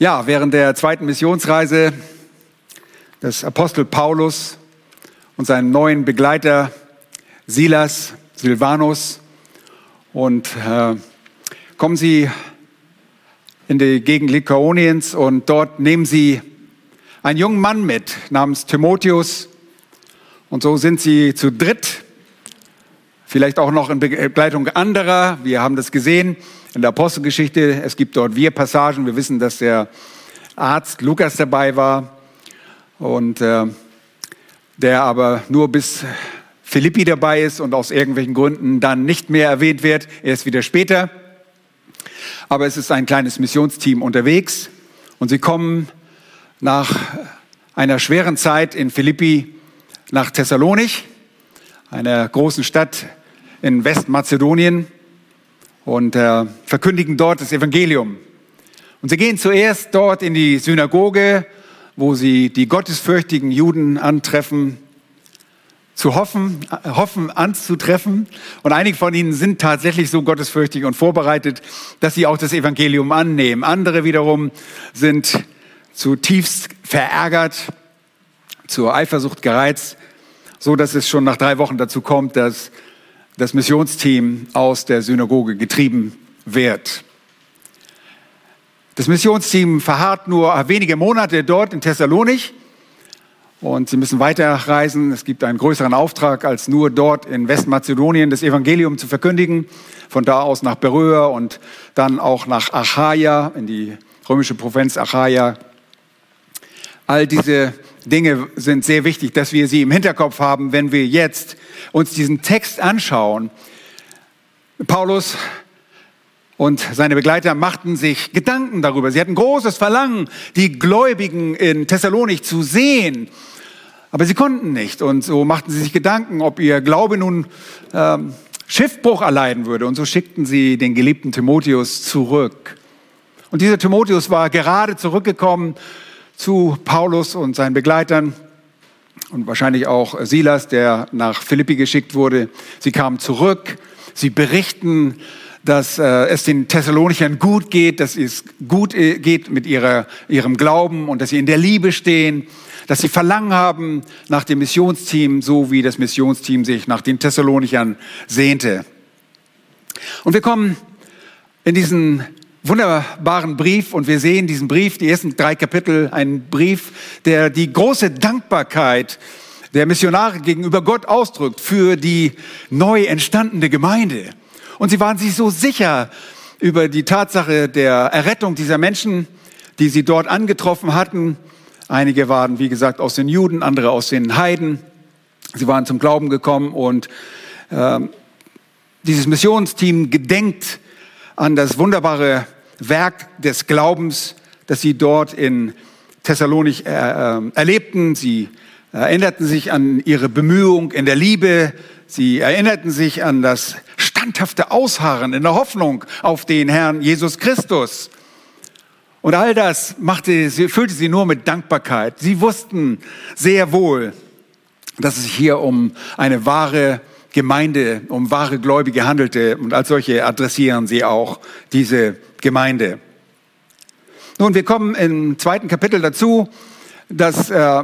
Ja, während der zweiten Missionsreise des Apostel Paulus und seinem neuen Begleiter Silas, Silvanus und äh, kommen sie in die Gegend Lykaoniens und dort nehmen sie einen jungen Mann mit namens Timotheus und so sind sie zu dritt, vielleicht auch noch in Begleitung anderer. Wir haben das gesehen in der Apostelgeschichte. Es gibt dort Wir-Passagen. Wir wissen, dass der Arzt Lukas dabei war und äh, der aber nur bis Philippi dabei ist und aus irgendwelchen Gründen dann nicht mehr erwähnt wird. Erst wieder später. Aber es ist ein kleines Missionsteam unterwegs und sie kommen nach einer schweren Zeit in Philippi nach Thessalonich, einer großen Stadt in Westmazedonien und äh, verkündigen dort das Evangelium. Und sie gehen zuerst dort in die Synagoge, wo sie die gottesfürchtigen Juden antreffen, zu hoffen, hoffen anzutreffen. Und einige von ihnen sind tatsächlich so gottesfürchtig und vorbereitet, dass sie auch das Evangelium annehmen. Andere wiederum sind zutiefst verärgert, zur Eifersucht gereizt, so dass es schon nach drei Wochen dazu kommt, dass das Missionsteam aus der Synagoge getrieben wird. Das Missionsteam verharrt nur wenige Monate dort in Thessalonich und sie müssen weiterreisen. Es gibt einen größeren Auftrag, als nur dort in Westmazedonien das Evangelium zu verkündigen. Von da aus nach Beröa und dann auch nach Achaia, in die römische Provinz Achaia. All diese Dinge sind sehr wichtig, dass wir sie im Hinterkopf haben, wenn wir jetzt uns diesen Text anschauen. Paulus und seine Begleiter machten sich Gedanken darüber. Sie hatten großes Verlangen, die Gläubigen in Thessalonik zu sehen. Aber sie konnten nicht. Und so machten sie sich Gedanken, ob ihr Glaube nun ähm, Schiffbruch erleiden würde. Und so schickten sie den geliebten Timotheus zurück. Und dieser Timotheus war gerade zurückgekommen zu Paulus und seinen Begleitern und wahrscheinlich auch Silas, der nach Philippi geschickt wurde. Sie kamen zurück, sie berichten, dass äh, es den Thessalonichern gut geht, dass es gut äh, geht mit ihrer, ihrem Glauben und dass sie in der Liebe stehen, dass sie Verlangen haben nach dem Missionsteam, so wie das Missionsteam sich nach den Thessalonichern sehnte. Und wir kommen in diesen wunderbaren Brief und wir sehen diesen Brief, die ersten drei Kapitel, einen Brief, der die große Dankbarkeit der Missionare gegenüber Gott ausdrückt für die neu entstandene Gemeinde. Und sie waren sich so sicher über die Tatsache der Errettung dieser Menschen, die sie dort angetroffen hatten. Einige waren, wie gesagt, aus den Juden, andere aus den Heiden. Sie waren zum Glauben gekommen und äh, dieses Missionsteam gedenkt an das wunderbare Werk des Glaubens, das sie dort in Thessalonich äh, äh, erlebten. Sie erinnerten sich an ihre Bemühung in der Liebe. Sie erinnerten sich an das standhafte Ausharren in der Hoffnung auf den Herrn Jesus Christus. Und all das machte, sie, füllte sie nur mit Dankbarkeit. Sie wussten sehr wohl, dass es sich hier um eine wahre Gemeinde, um wahre Gläubige handelte. Und als solche adressieren sie auch diese Gemeinde. Nun, wir kommen im zweiten Kapitel dazu, dass äh,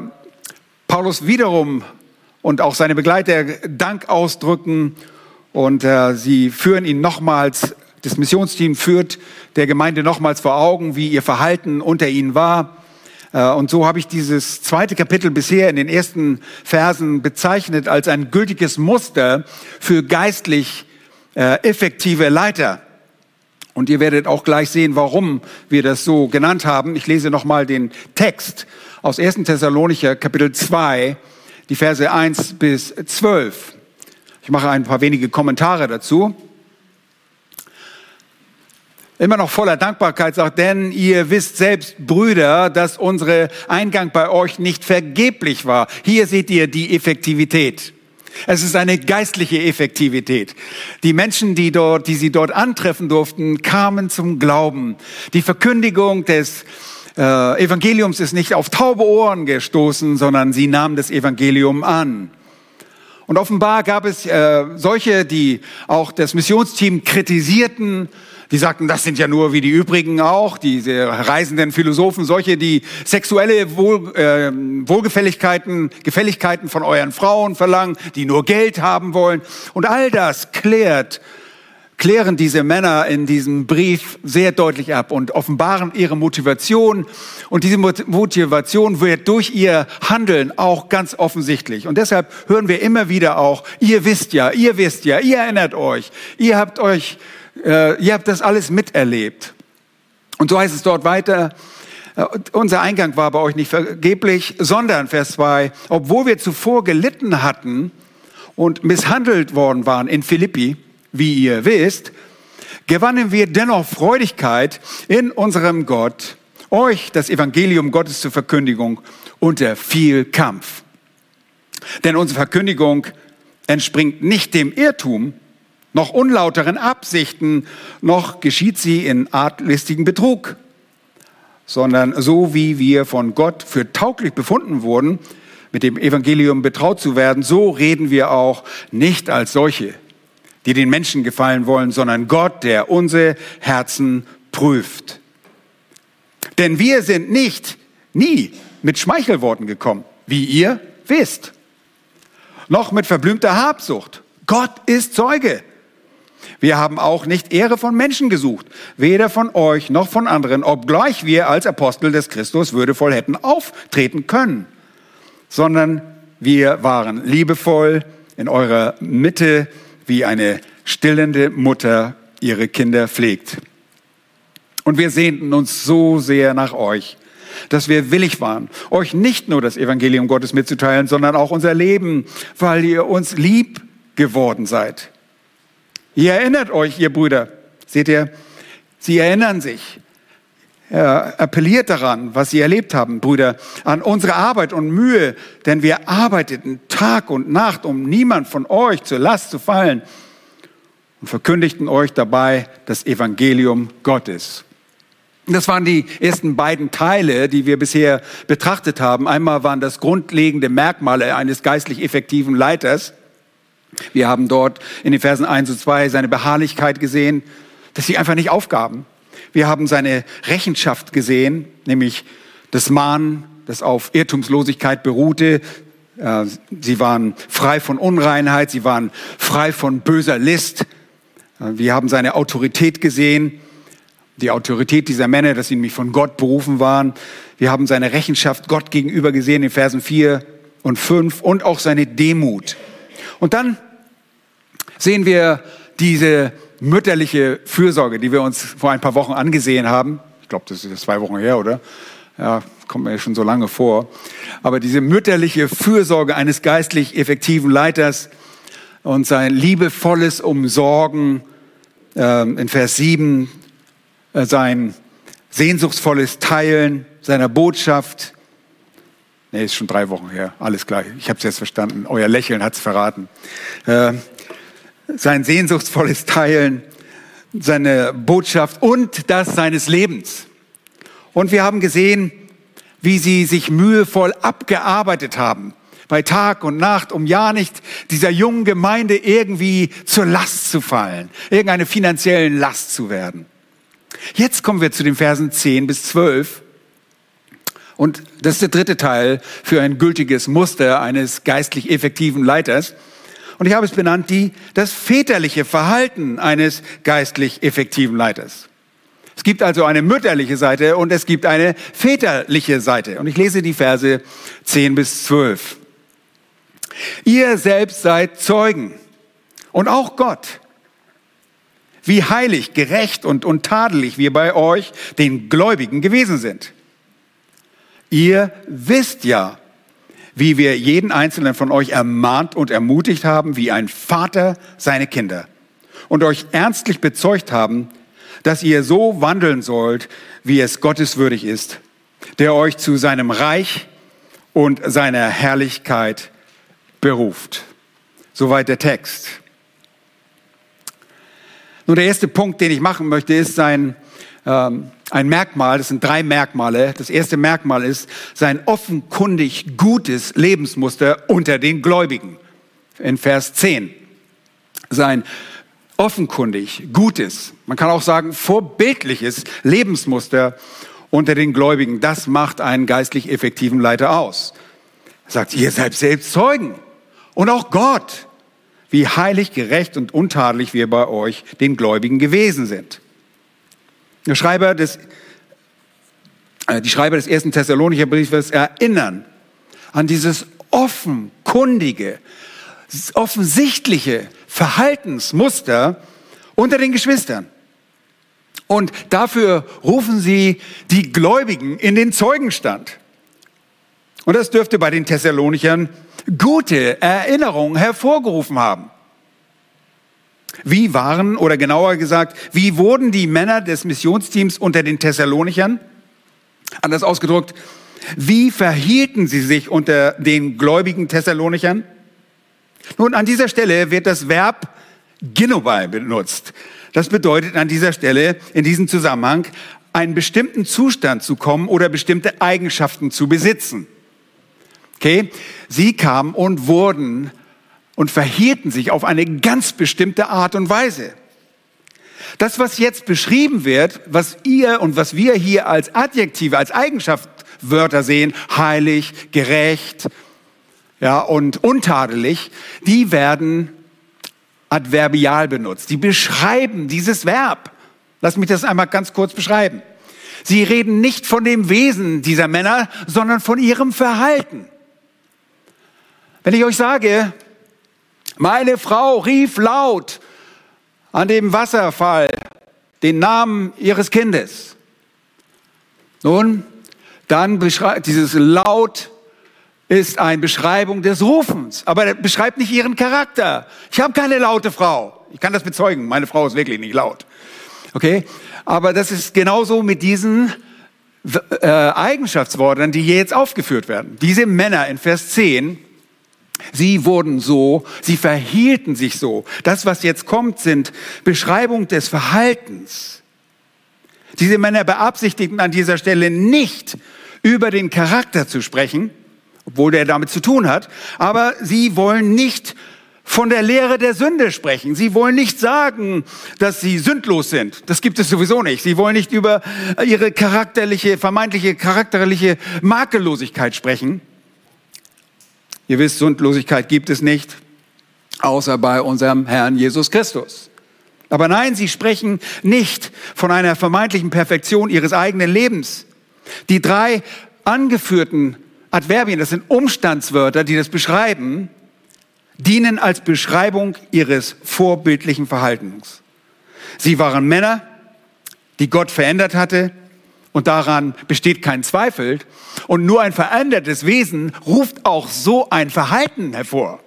Paulus wiederum und auch seine Begleiter Dank ausdrücken und äh, sie führen ihn nochmals, das Missionsteam führt der Gemeinde nochmals vor Augen, wie ihr Verhalten unter ihnen war. Äh, und so habe ich dieses zweite Kapitel bisher in den ersten Versen bezeichnet als ein gültiges Muster für geistlich äh, effektive Leiter. Und ihr werdet auch gleich sehen, warum wir das so genannt haben. Ich lese nochmal den Text aus 1. Thessalonicher Kapitel 2, die Verse 1 bis 12. Ich mache ein paar wenige Kommentare dazu immer noch voller Dankbarkeit sagt, denn ihr wisst selbst, Brüder, dass unsere Eingang bei euch nicht vergeblich war. Hier seht ihr die Effektivität. Es ist eine geistliche Effektivität. Die Menschen, die dort, die sie dort antreffen durften, kamen zum Glauben. Die Verkündigung des äh, Evangeliums ist nicht auf taube Ohren gestoßen, sondern sie nahmen das Evangelium an. Und offenbar gab es äh, solche, die auch das Missionsteam kritisierten, Die sagten, das sind ja nur wie die übrigen auch, diese reisenden Philosophen, solche, die sexuelle Wohl, äh, Wohlgefälligkeiten, Gefälligkeiten von euren Frauen verlangen, die nur Geld haben wollen. Und all das klärt klären diese Männer in diesem Brief sehr deutlich ab und offenbaren ihre Motivation. Und diese Motivation wird durch ihr Handeln auch ganz offensichtlich. Und deshalb hören wir immer wieder auch, ihr wisst ja, ihr wisst ja, ihr erinnert euch, ihr habt euch, äh, ihr habt das alles miterlebt. Und so heißt es dort weiter, äh, unser Eingang war bei euch nicht vergeblich, sondern, Vers 2, obwohl wir zuvor gelitten hatten und misshandelt worden waren in Philippi, wie ihr wisst, gewannen wir dennoch Freudigkeit in unserem Gott, euch das Evangelium Gottes zur Verkündigung unter viel Kampf. Denn unsere Verkündigung entspringt nicht dem Irrtum, noch unlauteren Absichten, noch geschieht sie in artlistigen Betrug, sondern so wie wir von Gott für tauglich befunden wurden, mit dem Evangelium betraut zu werden, so reden wir auch nicht als solche, die den Menschen gefallen wollen, sondern Gott, der unsere Herzen prüft. Denn wir sind nicht, nie mit Schmeichelworten gekommen, wie ihr wisst, noch mit verblümter Habsucht. Gott ist Zeuge. Wir haben auch nicht Ehre von Menschen gesucht, weder von euch noch von anderen, obgleich wir als Apostel des Christus würdevoll hätten auftreten können, sondern wir waren liebevoll in eurer Mitte wie eine stillende Mutter ihre Kinder pflegt. Und wir sehnten uns so sehr nach euch, dass wir willig waren, euch nicht nur das Evangelium Gottes mitzuteilen, sondern auch unser Leben, weil ihr uns lieb geworden seid. Ihr erinnert euch, ihr Brüder, seht ihr, sie erinnern sich. Er appelliert daran, was sie erlebt haben, Brüder, an unsere Arbeit und Mühe, denn wir arbeiteten Tag und Nacht, um niemand von euch zur Last zu fallen und verkündigten euch dabei das Evangelium Gottes. Das waren die ersten beiden Teile, die wir bisher betrachtet haben. Einmal waren das grundlegende Merkmale eines geistlich effektiven Leiters. Wir haben dort in den Versen 1 und 2 seine Beharrlichkeit gesehen, dass sie einfach nicht aufgaben. Wir haben seine Rechenschaft gesehen, nämlich das Mahnen, das auf Irrtumslosigkeit beruhte. Äh, sie waren frei von Unreinheit, sie waren frei von böser List. Äh, wir haben seine Autorität gesehen, die Autorität dieser Männer, dass sie nämlich von Gott berufen waren. Wir haben seine Rechenschaft Gott gegenüber gesehen in Versen 4 und 5 und auch seine Demut. Und dann sehen wir diese mütterliche Fürsorge, die wir uns vor ein paar Wochen angesehen haben. Ich glaube, das ist zwei Wochen her, oder? Ja, kommt mir schon so lange vor. Aber diese mütterliche Fürsorge eines geistlich effektiven Leiters und sein liebevolles Umsorgen äh, in Vers 7, äh, sein sehnsuchtsvolles Teilen seiner Botschaft. Nee, ist schon drei Wochen her. Alles klar. Ich habe es jetzt verstanden. Euer Lächeln hat es verraten. Äh, sein sehnsuchtsvolles Teilen, seine Botschaft und das seines Lebens. Und wir haben gesehen, wie sie sich mühevoll abgearbeitet haben, bei Tag und Nacht, um ja nicht dieser jungen Gemeinde irgendwie zur Last zu fallen, irgendeine finanziellen Last zu werden. Jetzt kommen wir zu den Versen 10 bis 12. Und das ist der dritte Teil für ein gültiges Muster eines geistlich effektiven Leiters. Und ich habe es benannt, die, das väterliche Verhalten eines geistlich effektiven Leiters. Es gibt also eine mütterliche Seite und es gibt eine väterliche Seite. Und ich lese die Verse 10 bis 12. Ihr selbst seid Zeugen und auch Gott, wie heilig, gerecht und untadelig wir bei euch, den Gläubigen, gewesen sind. Ihr wisst ja, wie wir jeden einzelnen von euch ermahnt und ermutigt haben, wie ein Vater seine Kinder. Und euch ernstlich bezeugt haben, dass ihr so wandeln sollt, wie es gotteswürdig ist, der euch zu seinem Reich und seiner Herrlichkeit beruft. Soweit der Text. Nun, der erste Punkt, den ich machen möchte, ist sein ähm, ein Merkmal, das sind drei Merkmale. Das erste Merkmal ist sein offenkundig gutes Lebensmuster unter den Gläubigen. In Vers 10. Sein offenkundig, gutes, man kann auch sagen vorbildliches Lebensmuster unter den Gläubigen. Das macht einen geistlich effektiven Leiter aus. Er sagt, ihr seid selbst Zeugen. Und auch Gott, wie heilig, gerecht und untadelig wir bei euch, den Gläubigen, gewesen sind. Der Schreiber des, äh, die Schreiber des ersten Thessalonicher Briefes erinnern an dieses offenkundige, offensichtliche Verhaltensmuster unter den Geschwistern. Und dafür rufen sie die Gläubigen in den Zeugenstand. Und das dürfte bei den Thessalonichern gute Erinnerungen hervorgerufen haben. Wie waren, oder genauer gesagt, wie wurden die Männer des Missionsteams unter den Thessalonichern? Anders ausgedrückt, wie verhielten sie sich unter den gläubigen Thessalonichern? Nun, an dieser Stelle wird das Verb Ginobal benutzt. Das bedeutet an dieser Stelle, in diesem Zusammenhang, einen bestimmten Zustand zu kommen oder bestimmte Eigenschaften zu besitzen. Okay? Sie kamen und wurden und verhielten sich auf eine ganz bestimmte Art und Weise. Das, was jetzt beschrieben wird, was ihr und was wir hier als Adjektive, als Eigenschaftswörter sehen, heilig, gerecht, ja, und untadelig, die werden adverbial benutzt. Die beschreiben dieses Verb. Lass mich das einmal ganz kurz beschreiben. Sie reden nicht von dem Wesen dieser Männer, sondern von ihrem Verhalten. Wenn ich euch sage, meine Frau rief laut an dem Wasserfall den Namen ihres Kindes. Nun, dann beschreibt dieses laut ist eine Beschreibung des Rufens, aber er beschreibt nicht ihren Charakter. Ich habe keine laute Frau. Ich kann das bezeugen. Meine Frau ist wirklich nicht laut. Okay? Aber das ist genauso mit diesen äh, Eigenschaftsworten, die hier jetzt aufgeführt werden. Diese Männer in Vers 10, sie wurden so, sie verhielten sich so. Das, was jetzt kommt, sind Beschreibung des Verhaltens. Diese Männer beabsichtigten an dieser Stelle nicht über den Charakter zu sprechen, obwohl der damit zu tun hat. Aber sie wollen nicht von der Lehre der Sünde sprechen. Sie wollen nicht sagen, dass sie sündlos sind. Das gibt es sowieso nicht. Sie wollen nicht über ihre charakterliche, vermeintliche charakterliche Makellosigkeit sprechen. Ihr wisst, Sündlosigkeit gibt es nicht, außer bei unserem Herrn Jesus Christus. Aber nein, sie sprechen nicht von einer vermeintlichen Perfektion ihres eigenen Lebens. Die drei angeführten Adverbien, das sind Umstandswörter, die das beschreiben, dienen als Beschreibung ihres vorbildlichen Verhaltens. Sie waren Männer, die Gott verändert hatte, und daran besteht kein Zweifel. Und nur ein verändertes Wesen ruft auch so ein Verhalten hervor.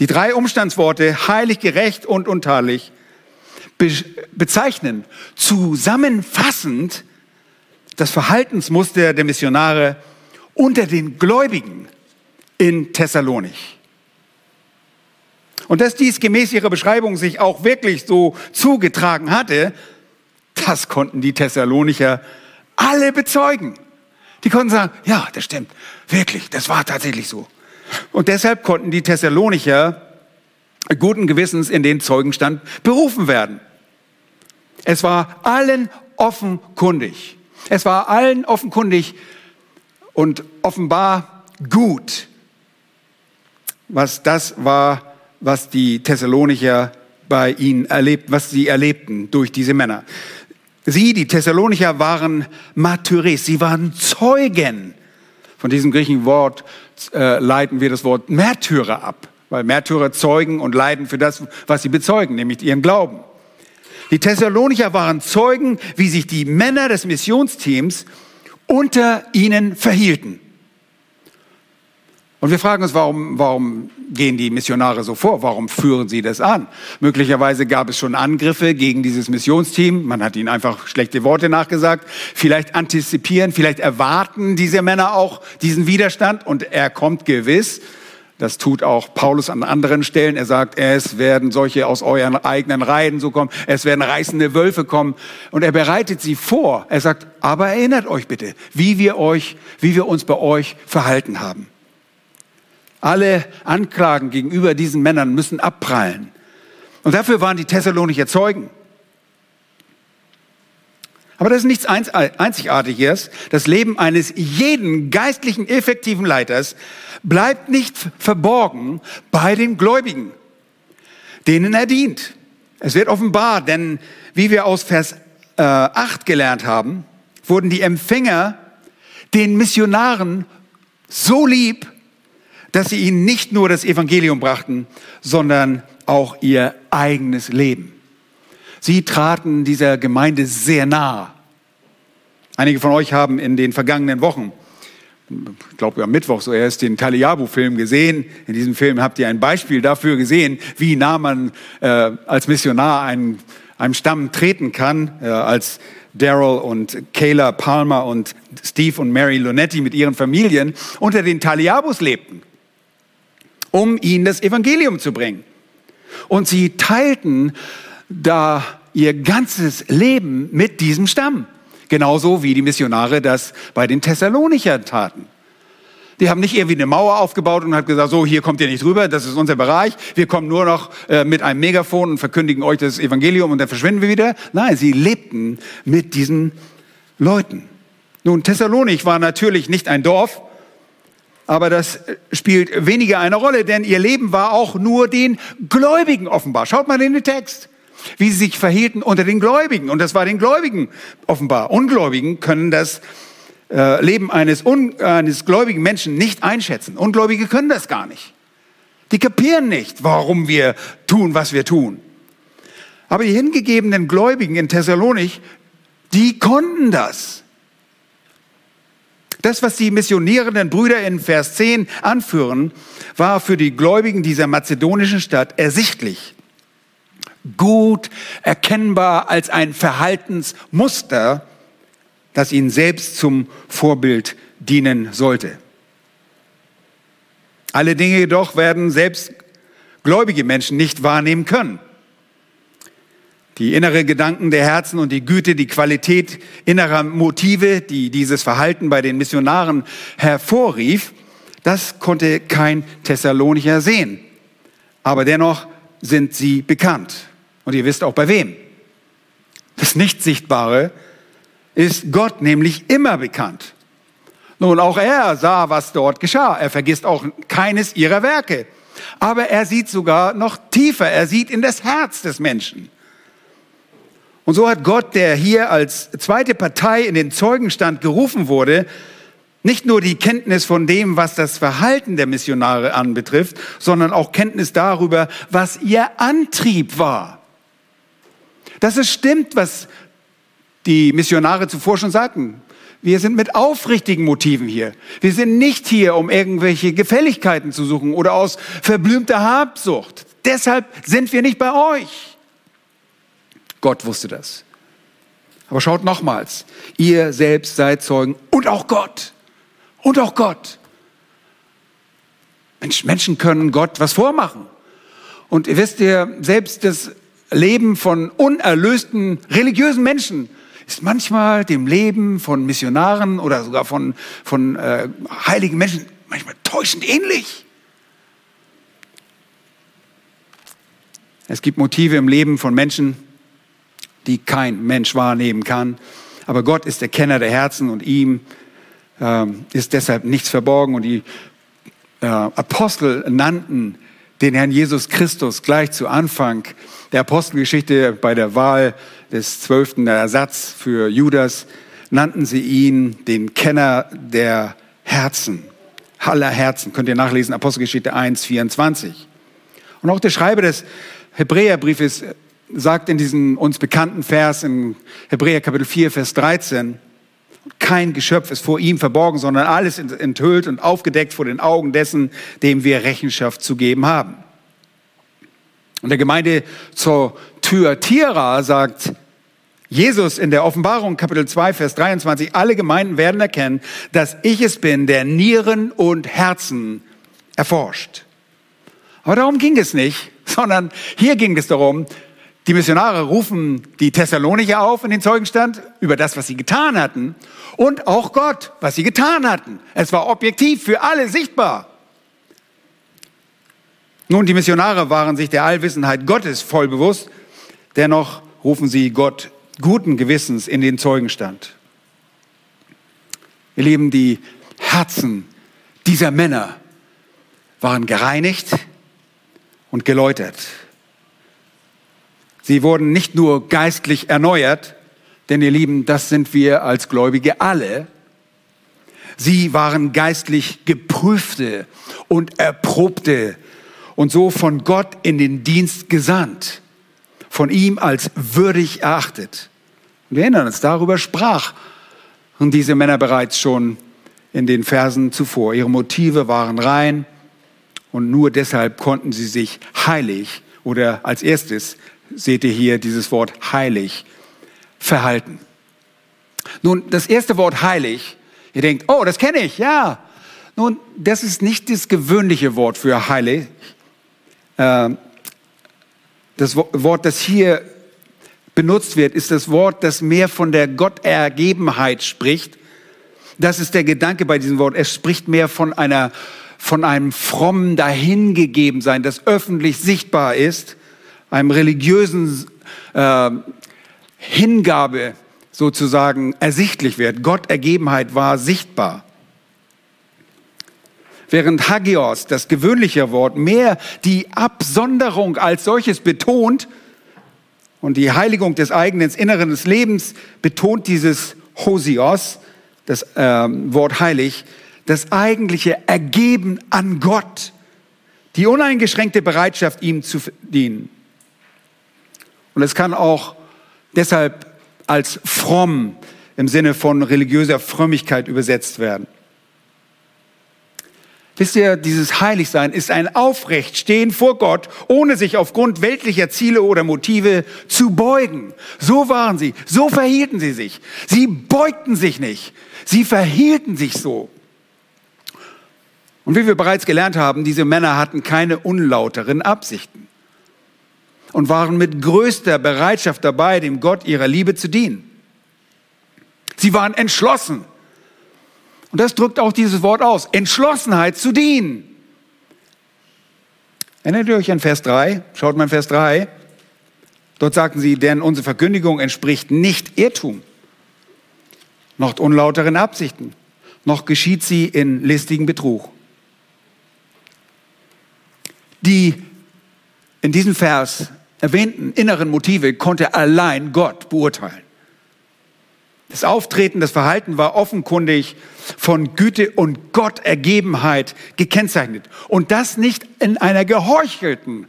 Die drei Umstandsworte heilig, gerecht und untadelig bezeichnen zusammenfassend das Verhaltensmuster der Missionare unter den Gläubigen in Thessalonich. Und dass dies gemäß ihrer Beschreibung sich auch wirklich so zugetragen hatte, das konnten die Thessalonicher alle bezeugen. Die konnten sagen, ja, das stimmt, wirklich, das war tatsächlich so. Und deshalb konnten die Thessalonicher guten Gewissens in den Zeugenstand berufen werden. Es war allen offenkundig. Es war allen offenkundig, und offenbar gut. Was das war, was die Thessalonicher bei ihnen erlebt, was sie erlebten durch diese Männer. Sie, die Thessalonicher, waren Martyres, sie waren Zeugen. Von diesem griechischen Wort äh, leiten wir das Wort Märtyrer ab, weil Märtyrer zeugen und leiden für das, was sie bezeugen, nämlich ihren Glauben. Die Thessalonicher waren Zeugen, wie sich die Männer des Missionsteams unter ihnen verhielten. Und wir fragen uns, warum, warum gehen die Missionare so vor? Warum führen sie das an? Möglicherweise gab es schon Angriffe gegen dieses Missionsteam. Man hat ihnen einfach schlechte Worte nachgesagt. Vielleicht antizipieren, vielleicht erwarten diese Männer auch diesen Widerstand und er kommt gewiss. Das tut auch Paulus an anderen Stellen. Er sagt, es werden solche aus euren eigenen Reihen so kommen. Es werden reißende Wölfe kommen. Und er bereitet sie vor. Er sagt, aber erinnert euch bitte, wie wir euch, wie wir uns bei euch verhalten haben. Alle Anklagen gegenüber diesen Männern müssen abprallen. Und dafür waren die Thessalonicher Zeugen. Aber das ist nichts Einzigartiges. Das Leben eines jeden geistlichen, effektiven Leiters bleibt nicht verborgen bei den Gläubigen, denen er dient. Es wird offenbar, denn wie wir aus Vers äh, 8 gelernt haben, wurden die Empfänger den Missionaren so lieb, dass sie ihnen nicht nur das Evangelium brachten, sondern auch ihr eigenes Leben. Sie traten dieser Gemeinde sehr nahe. Einige von euch haben in den vergangenen Wochen, ich glaube am Mittwoch so erst, den Taliabu-Film gesehen. In diesem Film habt ihr ein Beispiel dafür gesehen, wie nah man äh, als Missionar einen, einem Stamm treten kann, äh, als Daryl und Kayla Palmer und Steve und Mary Lunetti mit ihren Familien unter den Taliabus lebten, um ihnen das Evangelium zu bringen. Und sie teilten da ihr ganzes Leben mit diesem Stamm. Genauso wie die Missionare das bei den Thessalonichern taten. Die haben nicht irgendwie eine Mauer aufgebaut und hat gesagt, so, hier kommt ihr nicht rüber, das ist unser Bereich. Wir kommen nur noch äh, mit einem Megafon und verkündigen euch das Evangelium und dann verschwinden wir wieder. Nein, sie lebten mit diesen Leuten. Nun, Thessalonik war natürlich nicht ein Dorf, aber das spielt weniger eine Rolle, denn ihr Leben war auch nur den Gläubigen offenbar. Schaut mal in den Text, wie sie sich verhielten unter den Gläubigen. Und das war den Gläubigen offenbar. Ungläubigen können das äh, Leben eines, un, eines gläubigen Menschen nicht einschätzen. Ungläubige können das gar nicht. Die kapieren nicht, warum wir tun, was wir tun. Aber die hingegebenen Gläubigen in Thessalonik, die konnten das. Das, was die missionierenden Brüder in Vers 10 anführen, war für die Gläubigen dieser mazedonischen Stadt ersichtlich. Gut erkennbar als ein Verhaltensmuster, das ihnen selbst zum Vorbild dienen sollte. Alle Dinge jedoch werden selbst gläubige Menschen nicht wahrnehmen können. Die innere Gedanken der Herzen und die Güte, die Qualität innerer Motive, die dieses Verhalten bei den Missionaren hervorrief, das konnte kein Thessalonicher sehen. Aber dennoch sind sie bekannt. Und ihr wisst auch bei wem. Das Nicht-Sichtbare ist Gott nämlich immer bekannt. Nun, auch er sah, was dort geschah. Er vergisst auch keines ihrer Werke. Aber er sieht sogar noch tiefer. Er sieht in das Herz des Menschen. Und so hat Gott, der hier als zweite Partei in den Zeugenstand gerufen wurde, nicht nur die Kenntnis von dem, was das Verhalten der Missionare anbetrifft, sondern auch Kenntnis darüber, was ihr Antrieb war. Dass es stimmt, was die Missionare zuvor schon sagten. Wir sind mit aufrichtigen Motiven hier. Wir sind nicht hier, um irgendwelche Gefälligkeiten zu suchen oder aus verblümter Habsucht. Deshalb sind wir nicht bei euch. Gott wusste das. Aber schaut nochmals, ihr selbst seid Zeugen und auch Gott. Und auch Gott. Menschen können Gott was vormachen. Und ihr wisst ja, selbst das Leben von unerlösten religiösen Menschen ist manchmal dem Leben von Missionaren oder sogar von, von äh, heiligen Menschen manchmal täuschend ähnlich. Es gibt Motive im Leben von Menschen, die kein Mensch wahrnehmen kann. Aber Gott ist der Kenner der Herzen und ihm äh, ist deshalb nichts verborgen. Und die äh, Apostel nannten den Herrn Jesus Christus gleich zu Anfang der Apostelgeschichte bei der Wahl des zwölften Ersatz für Judas, nannten sie ihn den Kenner der Herzen, aller Herzen. Könnt ihr nachlesen, Apostelgeschichte 1, 24. Und auch der Schreiber des Hebräerbriefes sagt in diesem uns bekannten Vers in Hebräer Kapitel 4, Vers 13, kein Geschöpf ist vor ihm verborgen, sondern alles enthüllt und aufgedeckt vor den Augen dessen, dem wir Rechenschaft zu geben haben. Und der Gemeinde zur Thyatira sagt Jesus in der Offenbarung Kapitel 2, Vers 23, alle Gemeinden werden erkennen, dass ich es bin, der Nieren und Herzen erforscht. Aber darum ging es nicht, sondern hier ging es darum, die Missionare rufen die Thessalonicher auf in den Zeugenstand über das, was sie getan hatten und auch Gott, was sie getan hatten. Es war objektiv für alle sichtbar. Nun, die Missionare waren sich der Allwissenheit Gottes voll bewusst, dennoch rufen sie Gott guten Gewissens in den Zeugenstand. Ihr Lieben, die Herzen dieser Männer waren gereinigt und geläutert. Sie wurden nicht nur geistlich erneuert, denn ihr Lieben, das sind wir als Gläubige alle. Sie waren geistlich geprüfte und erprobte und so von Gott in den Dienst gesandt, von ihm als würdig erachtet. Wir erinnern uns, darüber sprach und diese Männer bereits schon in den Versen zuvor. Ihre Motive waren rein und nur deshalb konnten sie sich heilig oder als erstes seht ihr hier dieses Wort heilig verhalten. Nun, das erste Wort heilig, ihr denkt, oh, das kenne ich, ja. Nun, das ist nicht das gewöhnliche Wort für heilig. Ähm, das Wort, das hier benutzt wird, ist das Wort, das mehr von der Gottergebenheit spricht. Das ist der Gedanke bei diesem Wort. Es spricht mehr von einer, von einem frommen Dahingegebensein, das öffentlich sichtbar ist, einem religiösen äh, Hingabe sozusagen ersichtlich wird. Gottergebenheit war sichtbar. Während Hagios, das gewöhnliche Wort, mehr die Absonderung als solches betont, und die Heiligung des eigenen inneren Lebens betont dieses Hosios, das äh, Wort heilig, das eigentliche Ergeben an Gott, die uneingeschränkte Bereitschaft, ihm zu dienen. Und es kann auch deshalb als fromm im Sinne von religiöser Frömmigkeit übersetzt werden. Wisst ihr, dieses Heiligsein ist ein Aufrechtstehen vor Gott, ohne sich aufgrund weltlicher Ziele oder Motive zu beugen. So waren sie, so verhielten sie sich. Sie beugten sich nicht, sie verhielten sich so. Und wie wir bereits gelernt haben, diese Männer hatten keine unlauteren Absichten und waren mit größter Bereitschaft dabei, dem Gott ihrer Liebe zu dienen. Sie waren entschlossen, und das drückt auch dieses Wort aus. Entschlossenheit zu dienen. Erinnert ihr euch an Vers 3? Schaut mal in Vers 3. Dort sagten sie, denn unsere Verkündigung entspricht nicht Irrtum, noch unlauteren Absichten, noch geschieht sie in listigen Betrug. Die in diesem Vers erwähnten inneren Motive konnte allein Gott beurteilen. Das Auftreten, das Verhalten war offenkundig von Güte und Gottergebenheit gekennzeichnet. Und das nicht in einer geheuchelten.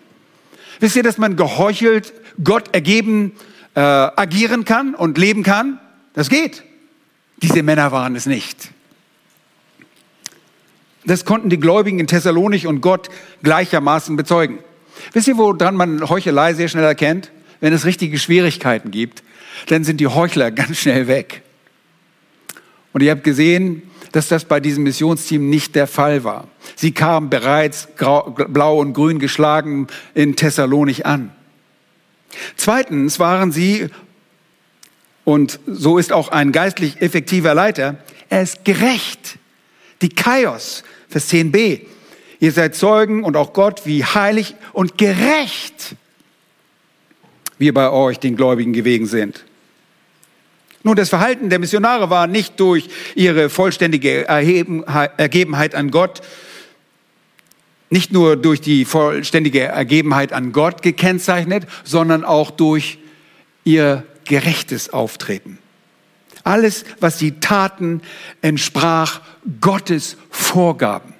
Wisst ihr, dass man geheuchelt Gott ergeben äh, agieren kann und leben kann? Das geht. Diese Männer waren es nicht. Das konnten die Gläubigen in Thessalonich und Gott gleichermaßen bezeugen. Wisst ihr, woran man Heuchelei sehr schnell erkennt? Wenn es richtige Schwierigkeiten gibt dann sind die Heuchler ganz schnell weg. Und ihr habt gesehen, dass das bei diesem Missionsteam nicht der Fall war. Sie kamen bereits grau, blau und grün geschlagen in Thessalonich an. Zweitens waren sie, und so ist auch ein geistlich effektiver Leiter, er ist gerecht. Die Kaios, Vers 10b. Ihr seid Zeugen und auch Gott, wie heilig und gerecht wir bei euch, den Gläubigen, gewesen sind. Nun, das Verhalten der Missionare war nicht durch ihre vollständige Ergebenheit an Gott, nicht nur durch die vollständige Ergebenheit an Gott gekennzeichnet, sondern auch durch ihr gerechtes Auftreten. Alles, was sie taten, entsprach Gottes Vorgaben.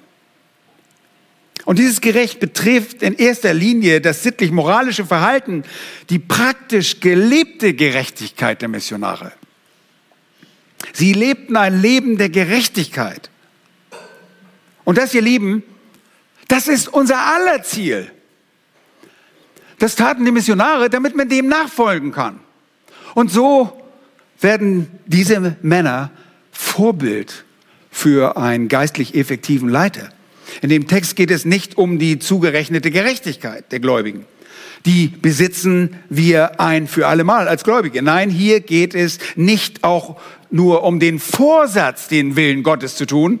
Und dieses Gerecht betrifft in erster Linie das sittlich-moralische Verhalten, die praktisch gelebte Gerechtigkeit der Missionare. Sie lebten ein Leben der Gerechtigkeit. Und das, ihr Lieben, das ist unser aller Ziel. Das taten die Missionare, damit man dem nachfolgen kann. Und so werden diese Männer Vorbild für einen geistlich effektiven Leiter. In dem Text geht es nicht um die zugerechnete Gerechtigkeit der Gläubigen. Die besitzen wir ein für allemal als Gläubige. Nein, hier geht es nicht auch nur um den Vorsatz, den Willen Gottes zu tun.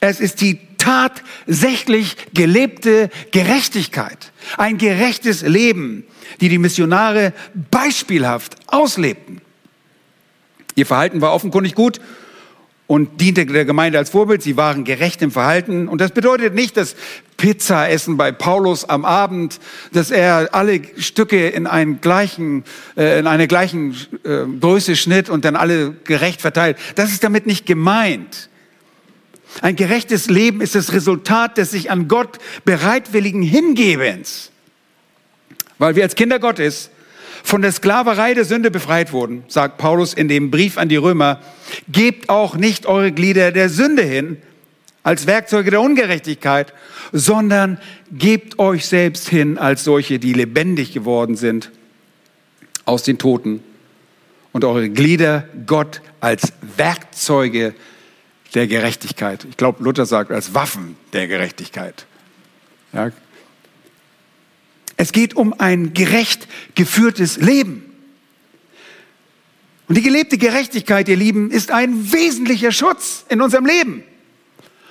Es ist die tatsächlich gelebte Gerechtigkeit, ein gerechtes Leben, die die Missionare beispielhaft auslebten. Ihr Verhalten war offenkundig gut und diente der Gemeinde als Vorbild. Sie waren gerecht im Verhalten. Und das bedeutet nicht, dass Pizza essen bei Paulus am Abend, dass er alle Stücke in einen gleichen, äh, in eine gleichen äh, Größe schnitt und dann alle gerecht verteilt. Das ist damit nicht gemeint. Ein gerechtes Leben ist das Resultat des sich an Gott bereitwilligen Hingebens. Weil wir als Kinder Gottes von der Sklaverei der Sünde befreit wurden, sagt Paulus in dem Brief an die Römer, gebt auch nicht eure Glieder der Sünde hin als Werkzeuge der Ungerechtigkeit, sondern gebt euch selbst hin als solche, die lebendig geworden sind aus den Toten und eure Glieder Gott als Werkzeuge der Gerechtigkeit. Ich glaube, Luther sagt als Waffen der Gerechtigkeit. Ja. Es geht um ein gerecht geführtes Leben. Und die gelebte Gerechtigkeit, ihr Lieben, ist ein wesentlicher Schutz in unserem Leben.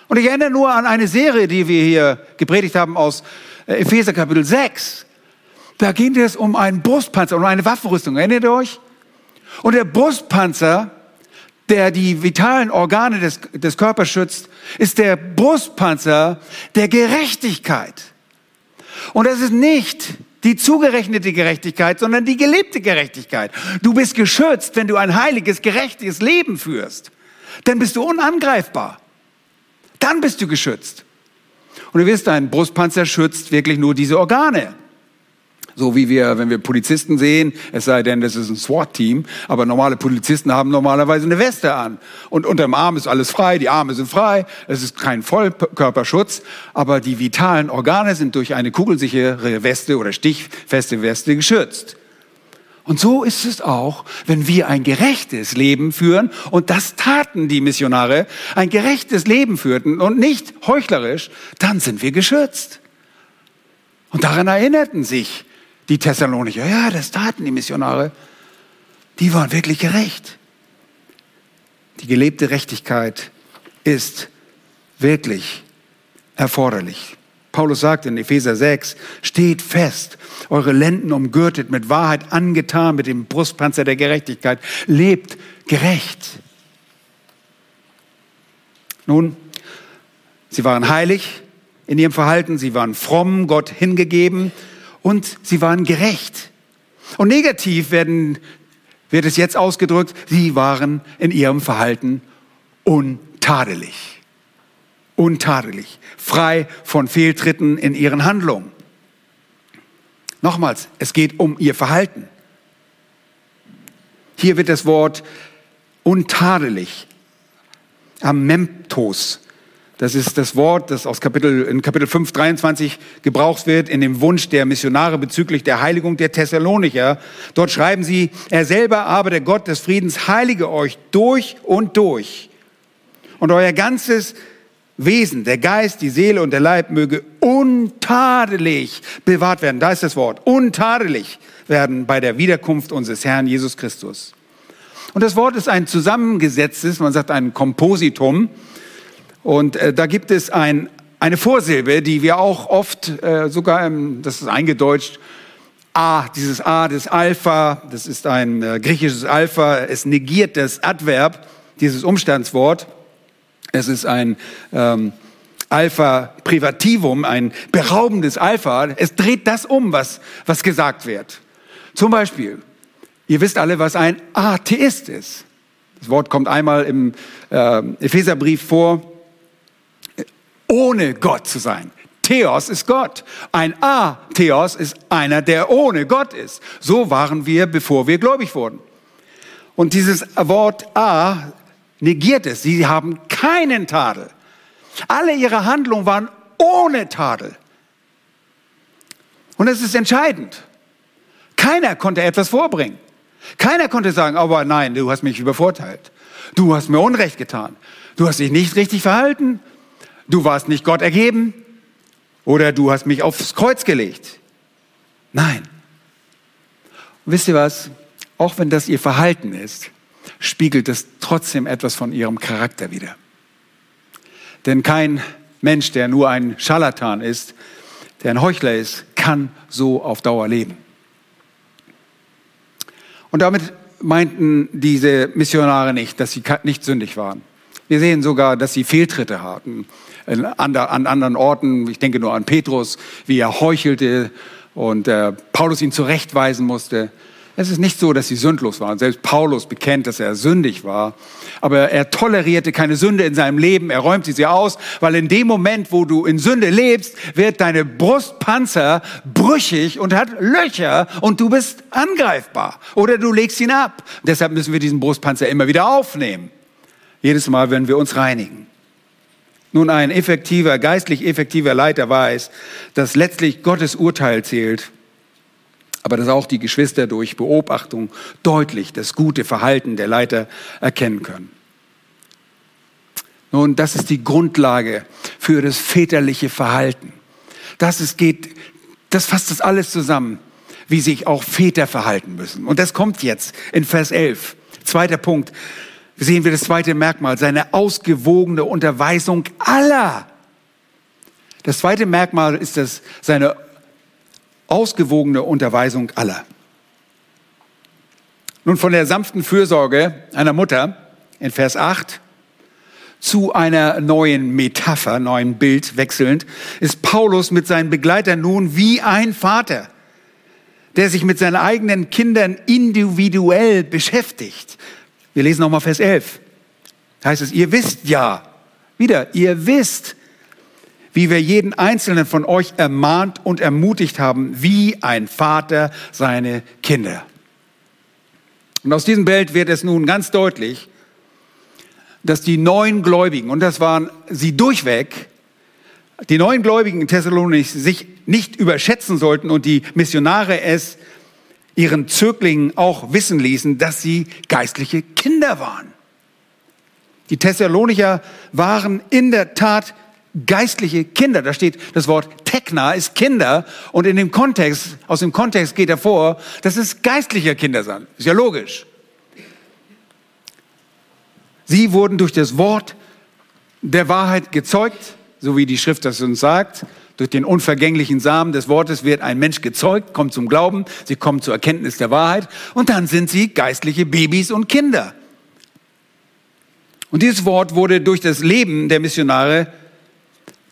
Und ich erinnere nur an eine Serie, die wir hier gepredigt haben aus äh, Epheser Kapitel 6. Da ging es um einen Brustpanzer, um eine Waffenrüstung. Erinnert ihr euch? Und der Brustpanzer der die vitalen Organe des, des Körpers schützt, ist der Brustpanzer der Gerechtigkeit. Und das ist nicht die zugerechnete Gerechtigkeit, sondern die gelebte Gerechtigkeit. Du bist geschützt, wenn du ein heiliges, gerechtes Leben führst. Dann bist du unangreifbar. Dann bist du geschützt. Und ihr wisst, ein Brustpanzer schützt wirklich nur diese Organe. So wie wir, wenn wir Polizisten sehen, es sei denn, das ist ein SWAT-Team, aber normale Polizisten haben normalerweise eine Weste an. Und unter dem Arm ist alles frei, die Arme sind frei, es ist kein Vollkörperschutz, aber die vitalen Organe sind durch eine kugelsichere Weste oder stichfeste Weste geschützt. Und so ist es auch, wenn wir ein gerechtes Leben führen, und das taten die Missionare, ein gerechtes Leben führten und nicht heuchlerisch, dann sind wir geschützt. Und daran erinnerten sich die Thessalonicher, ja, das taten die Missionare. Die waren wirklich gerecht. Die gelebte Gerechtigkeit ist wirklich erforderlich. Paulus sagt in Epheser 6, steht fest, eure Lenden umgürtet, mit Wahrheit angetan, mit dem Brustpanzer der Gerechtigkeit, lebt gerecht. Nun, sie waren heilig in ihrem Verhalten, sie waren fromm, Gott hingegeben, und sie waren gerecht. Und negativ werden, wird es jetzt ausgedrückt, sie waren in ihrem Verhalten untadelig. Untadelig, frei von Fehltritten in ihren Handlungen. Nochmals, es geht um ihr Verhalten. Hier wird das Wort untadelig, amemptos, das ist das Wort, das aus Kapitel, in Kapitel 5, 23 gebraucht wird, in dem Wunsch der Missionare bezüglich der Heiligung der Thessalonicher. Dort schreiben sie, er selber aber, der Gott des Friedens, heilige euch durch und durch. Und euer ganzes Wesen, der Geist, die Seele und der Leib möge untadelig bewahrt werden. Da ist das Wort. Untadelig werden bei der Wiederkunft unseres Herrn Jesus Christus. Und das Wort ist ein zusammengesetztes, man sagt ein Kompositum und äh, da gibt es ein, eine Vorsilbe, die wir auch oft, äh, sogar, im, das ist eingedeutscht, A, dieses A des Alpha, das ist ein äh, griechisches Alpha, es negiert das Adverb, dieses Umstandswort. Es ist ein ähm, Alpha Privativum, ein beraubendes Alpha. Es dreht das um, was, was gesagt wird. Zum Beispiel, ihr wisst alle, was ein Atheist ist. Das Wort kommt einmal im äh, Epheserbrief vor ohne Gott zu sein. Theos ist Gott. Ein A-Theos ist einer, der ohne Gott ist. So waren wir, bevor wir gläubig wurden. Und dieses Wort A negiert es. Sie haben keinen Tadel. Alle ihre Handlungen waren ohne Tadel. Und es ist entscheidend. Keiner konnte etwas vorbringen. Keiner konnte sagen, aber nein, du hast mich übervorteilt. Du hast mir Unrecht getan. Du hast dich nicht richtig verhalten du warst nicht Gott ergeben oder du hast mich aufs Kreuz gelegt. Nein. Und wisst ihr was? Auch wenn das ihr Verhalten ist, spiegelt es trotzdem etwas von ihrem Charakter wider. Denn kein Mensch, der nur ein Scharlatan ist, der ein Heuchler ist, kann so auf Dauer leben. Und damit meinten diese Missionare nicht, dass sie nicht sündig waren. Wir sehen sogar, dass sie Fehltritte hatten an, anderen Orten. Ich denke nur an Petrus, wie er heuchelte und äh, Paulus ihn zurechtweisen musste. Es ist nicht so, dass sie sündlos waren. Selbst Paulus bekennt, dass er sündig war. Aber er tolerierte keine Sünde in seinem Leben. Er räumte sie aus, weil in dem Moment, wo du in Sünde lebst, wird deine Brustpanzer brüchig und hat Löcher und du bist angreifbar. Oder du legst ihn ab. Deshalb müssen wir diesen Brustpanzer immer wieder aufnehmen. Jedes Mal, wenn wir uns reinigen. Nun, ein effektiver, geistlich effektiver Leiter weiß, dass letztlich Gottes Urteil zählt aber dass auch die Geschwister durch Beobachtung deutlich das gute Verhalten der Leiter erkennen können. Nun, das ist die Grundlage für das väterliche Verhalten. Das es geht, das fasst das alles zusammen, wie sich auch Väter verhalten müssen. Und das kommt jetzt in Vers 11. Zweiter Punkt. Sehen wir das zweite Merkmal, seine ausgewogene Unterweisung aller. Das zweite Merkmal ist das, seine ausgewogene Unterweisung aller. Nun von der sanften Fürsorge einer Mutter in Vers 8 zu einer neuen Metapher, neuen Bild wechselnd, ist Paulus mit seinen Begleitern nun wie ein Vater, der sich mit seinen eigenen Kindern individuell beschäftigt. Wir lesen nochmal Vers 11. Da heißt es, ihr wisst ja, wieder, ihr wisst, wie wir jeden einzelnen von euch ermahnt und ermutigt haben, wie ein Vater seine Kinder. Und aus diesem Bild wird es nun ganz deutlich, dass die neuen Gläubigen, und das waren sie durchweg, die neuen Gläubigen in Thessalonik sich nicht überschätzen sollten und die Missionare es ihren Zöglingen auch wissen ließen, dass sie geistliche Kinder waren. Die Thessalonicher waren in der Tat geistliche Kinder. Da steht das Wort Tekna ist Kinder und in dem Kontext, aus dem Kontext geht hervor, dass es geistliche Kinder sind. Ist ja logisch. Sie wurden durch das Wort der Wahrheit gezeugt, so wie die Schrift das uns sagt. Durch den unvergänglichen Samen des Wortes wird ein Mensch gezeugt, kommt zum Glauben, sie kommen zur Erkenntnis der Wahrheit und dann sind sie geistliche Babys und Kinder. Und dieses Wort wurde durch das Leben der Missionare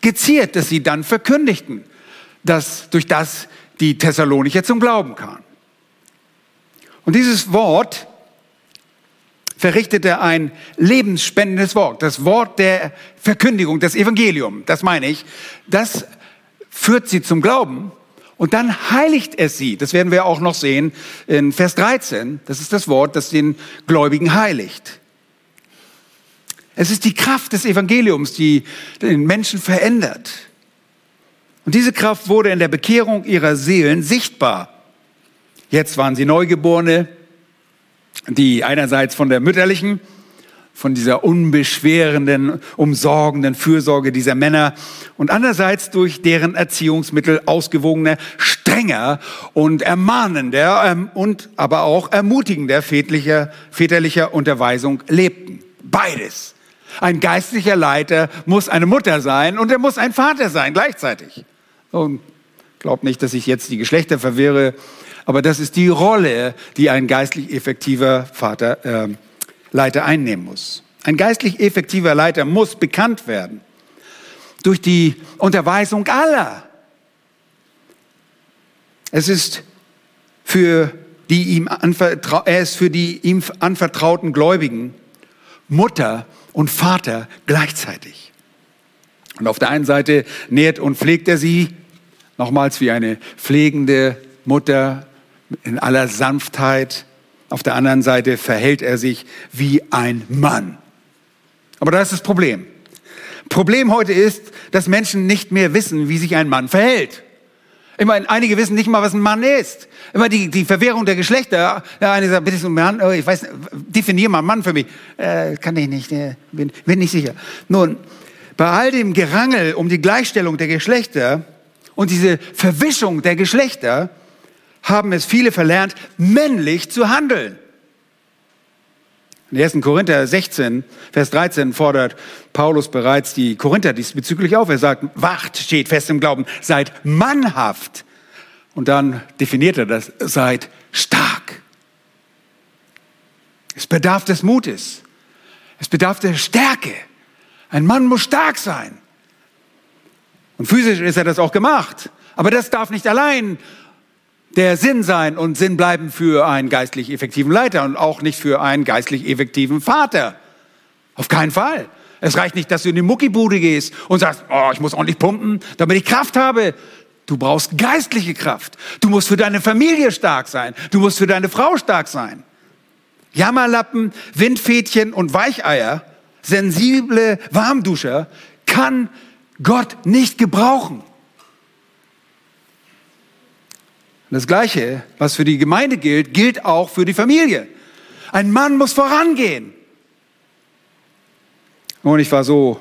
geziert, dass sie dann verkündigten, dass durch das die Thessalonicher zum Glauben kamen. Und dieses Wort verrichtete ein lebensspendendes Wort, das Wort der Verkündigung, das Evangelium, das meine ich, das führt sie zum Glauben und dann heiligt es sie. Das werden wir auch noch sehen in Vers 13. Das ist das Wort, das den Gläubigen heiligt. Es ist die Kraft des Evangeliums, die den Menschen verändert. Und diese Kraft wurde in der Bekehrung ihrer Seelen sichtbar. Jetzt waren sie Neugeborene, die einerseits von der mütterlichen, von dieser unbeschwerenden, umsorgenden Fürsorge dieser Männer und andererseits durch deren Erziehungsmittel ausgewogener, strenger und ermahnender ähm, und aber auch ermutigender väterlicher, väterlicher Unterweisung lebten. Beides. Ein geistlicher Leiter muss eine Mutter sein und er muss ein Vater sein gleichzeitig. Und glaub nicht, dass ich jetzt die Geschlechter verwirre, aber das ist die Rolle, die ein geistlich effektiver Vater, äh, Leiter einnehmen muss. Ein geistlich effektiver Leiter muss bekannt werden durch die Unterweisung aller. Es ist für die ihm er ist für die ihm anvertrauten Gläubigen Mutter und Vater gleichzeitig. Und auf der einen Seite nährt und pflegt er sie, nochmals wie eine pflegende Mutter in aller Sanftheit. Auf der anderen Seite verhält er sich wie ein Mann. Aber das ist das Problem. Problem heute ist, dass Menschen nicht mehr wissen, wie sich ein Mann verhält. Ich meine, einige wissen nicht mal, was ein Mann ist. Immer die, die Verwirrung der Geschlechter. Ja, eine sagt, bitte ein Mann, oh, ich weiß, definier mal Mann für mich. Äh, kann ich nicht, äh, bin, bin nicht sicher. Nun, bei all dem Gerangel um die Gleichstellung der Geschlechter und diese Verwischung der Geschlechter haben es viele verlernt, männlich zu handeln. In 1. Korinther 16, Vers 13 fordert Paulus bereits die Korinther diesbezüglich auf. Er sagt, wacht, steht fest im Glauben, seid mannhaft. Und dann definiert er das, seid stark. Es bedarf des Mutes. Es bedarf der Stärke. Ein Mann muss stark sein. Und physisch ist er das auch gemacht. Aber das darf nicht allein der Sinn sein und Sinn bleiben für einen geistlich effektiven Leiter und auch nicht für einen geistlich effektiven Vater. Auf keinen Fall. Es reicht nicht, dass du in die Muckibude gehst und sagst, oh, ich muss ordentlich pumpen, damit ich Kraft habe. Du brauchst geistliche Kraft. Du musst für deine Familie stark sein. Du musst für deine Frau stark sein. Jammerlappen, Windfädchen und Weicheier, sensible Warmduscher kann Gott nicht gebrauchen. Das Gleiche, was für die Gemeinde gilt, gilt auch für die Familie. Ein Mann muss vorangehen. Und ich war so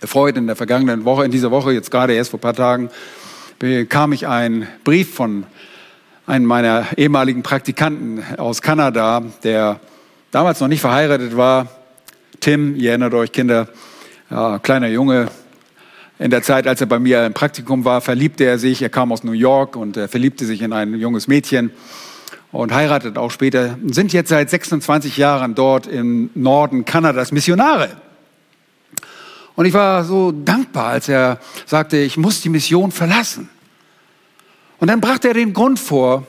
erfreut in der vergangenen Woche, in dieser Woche, jetzt gerade erst vor ein paar Tagen, bekam ich einen Brief von einem meiner ehemaligen Praktikanten aus Kanada, der damals noch nicht verheiratet war. Tim, ihr erinnert euch, Kinder, ja, kleiner Junge, in der Zeit, als er bei mir im Praktikum war, verliebte er sich. Er kam aus New York und er verliebte sich in ein junges Mädchen und heiratet auch später. Sind jetzt seit 26 Jahren dort im Norden Kanadas Missionare. Und ich war so dankbar, als er sagte, ich muss die Mission verlassen. Und dann brachte er den Grund vor,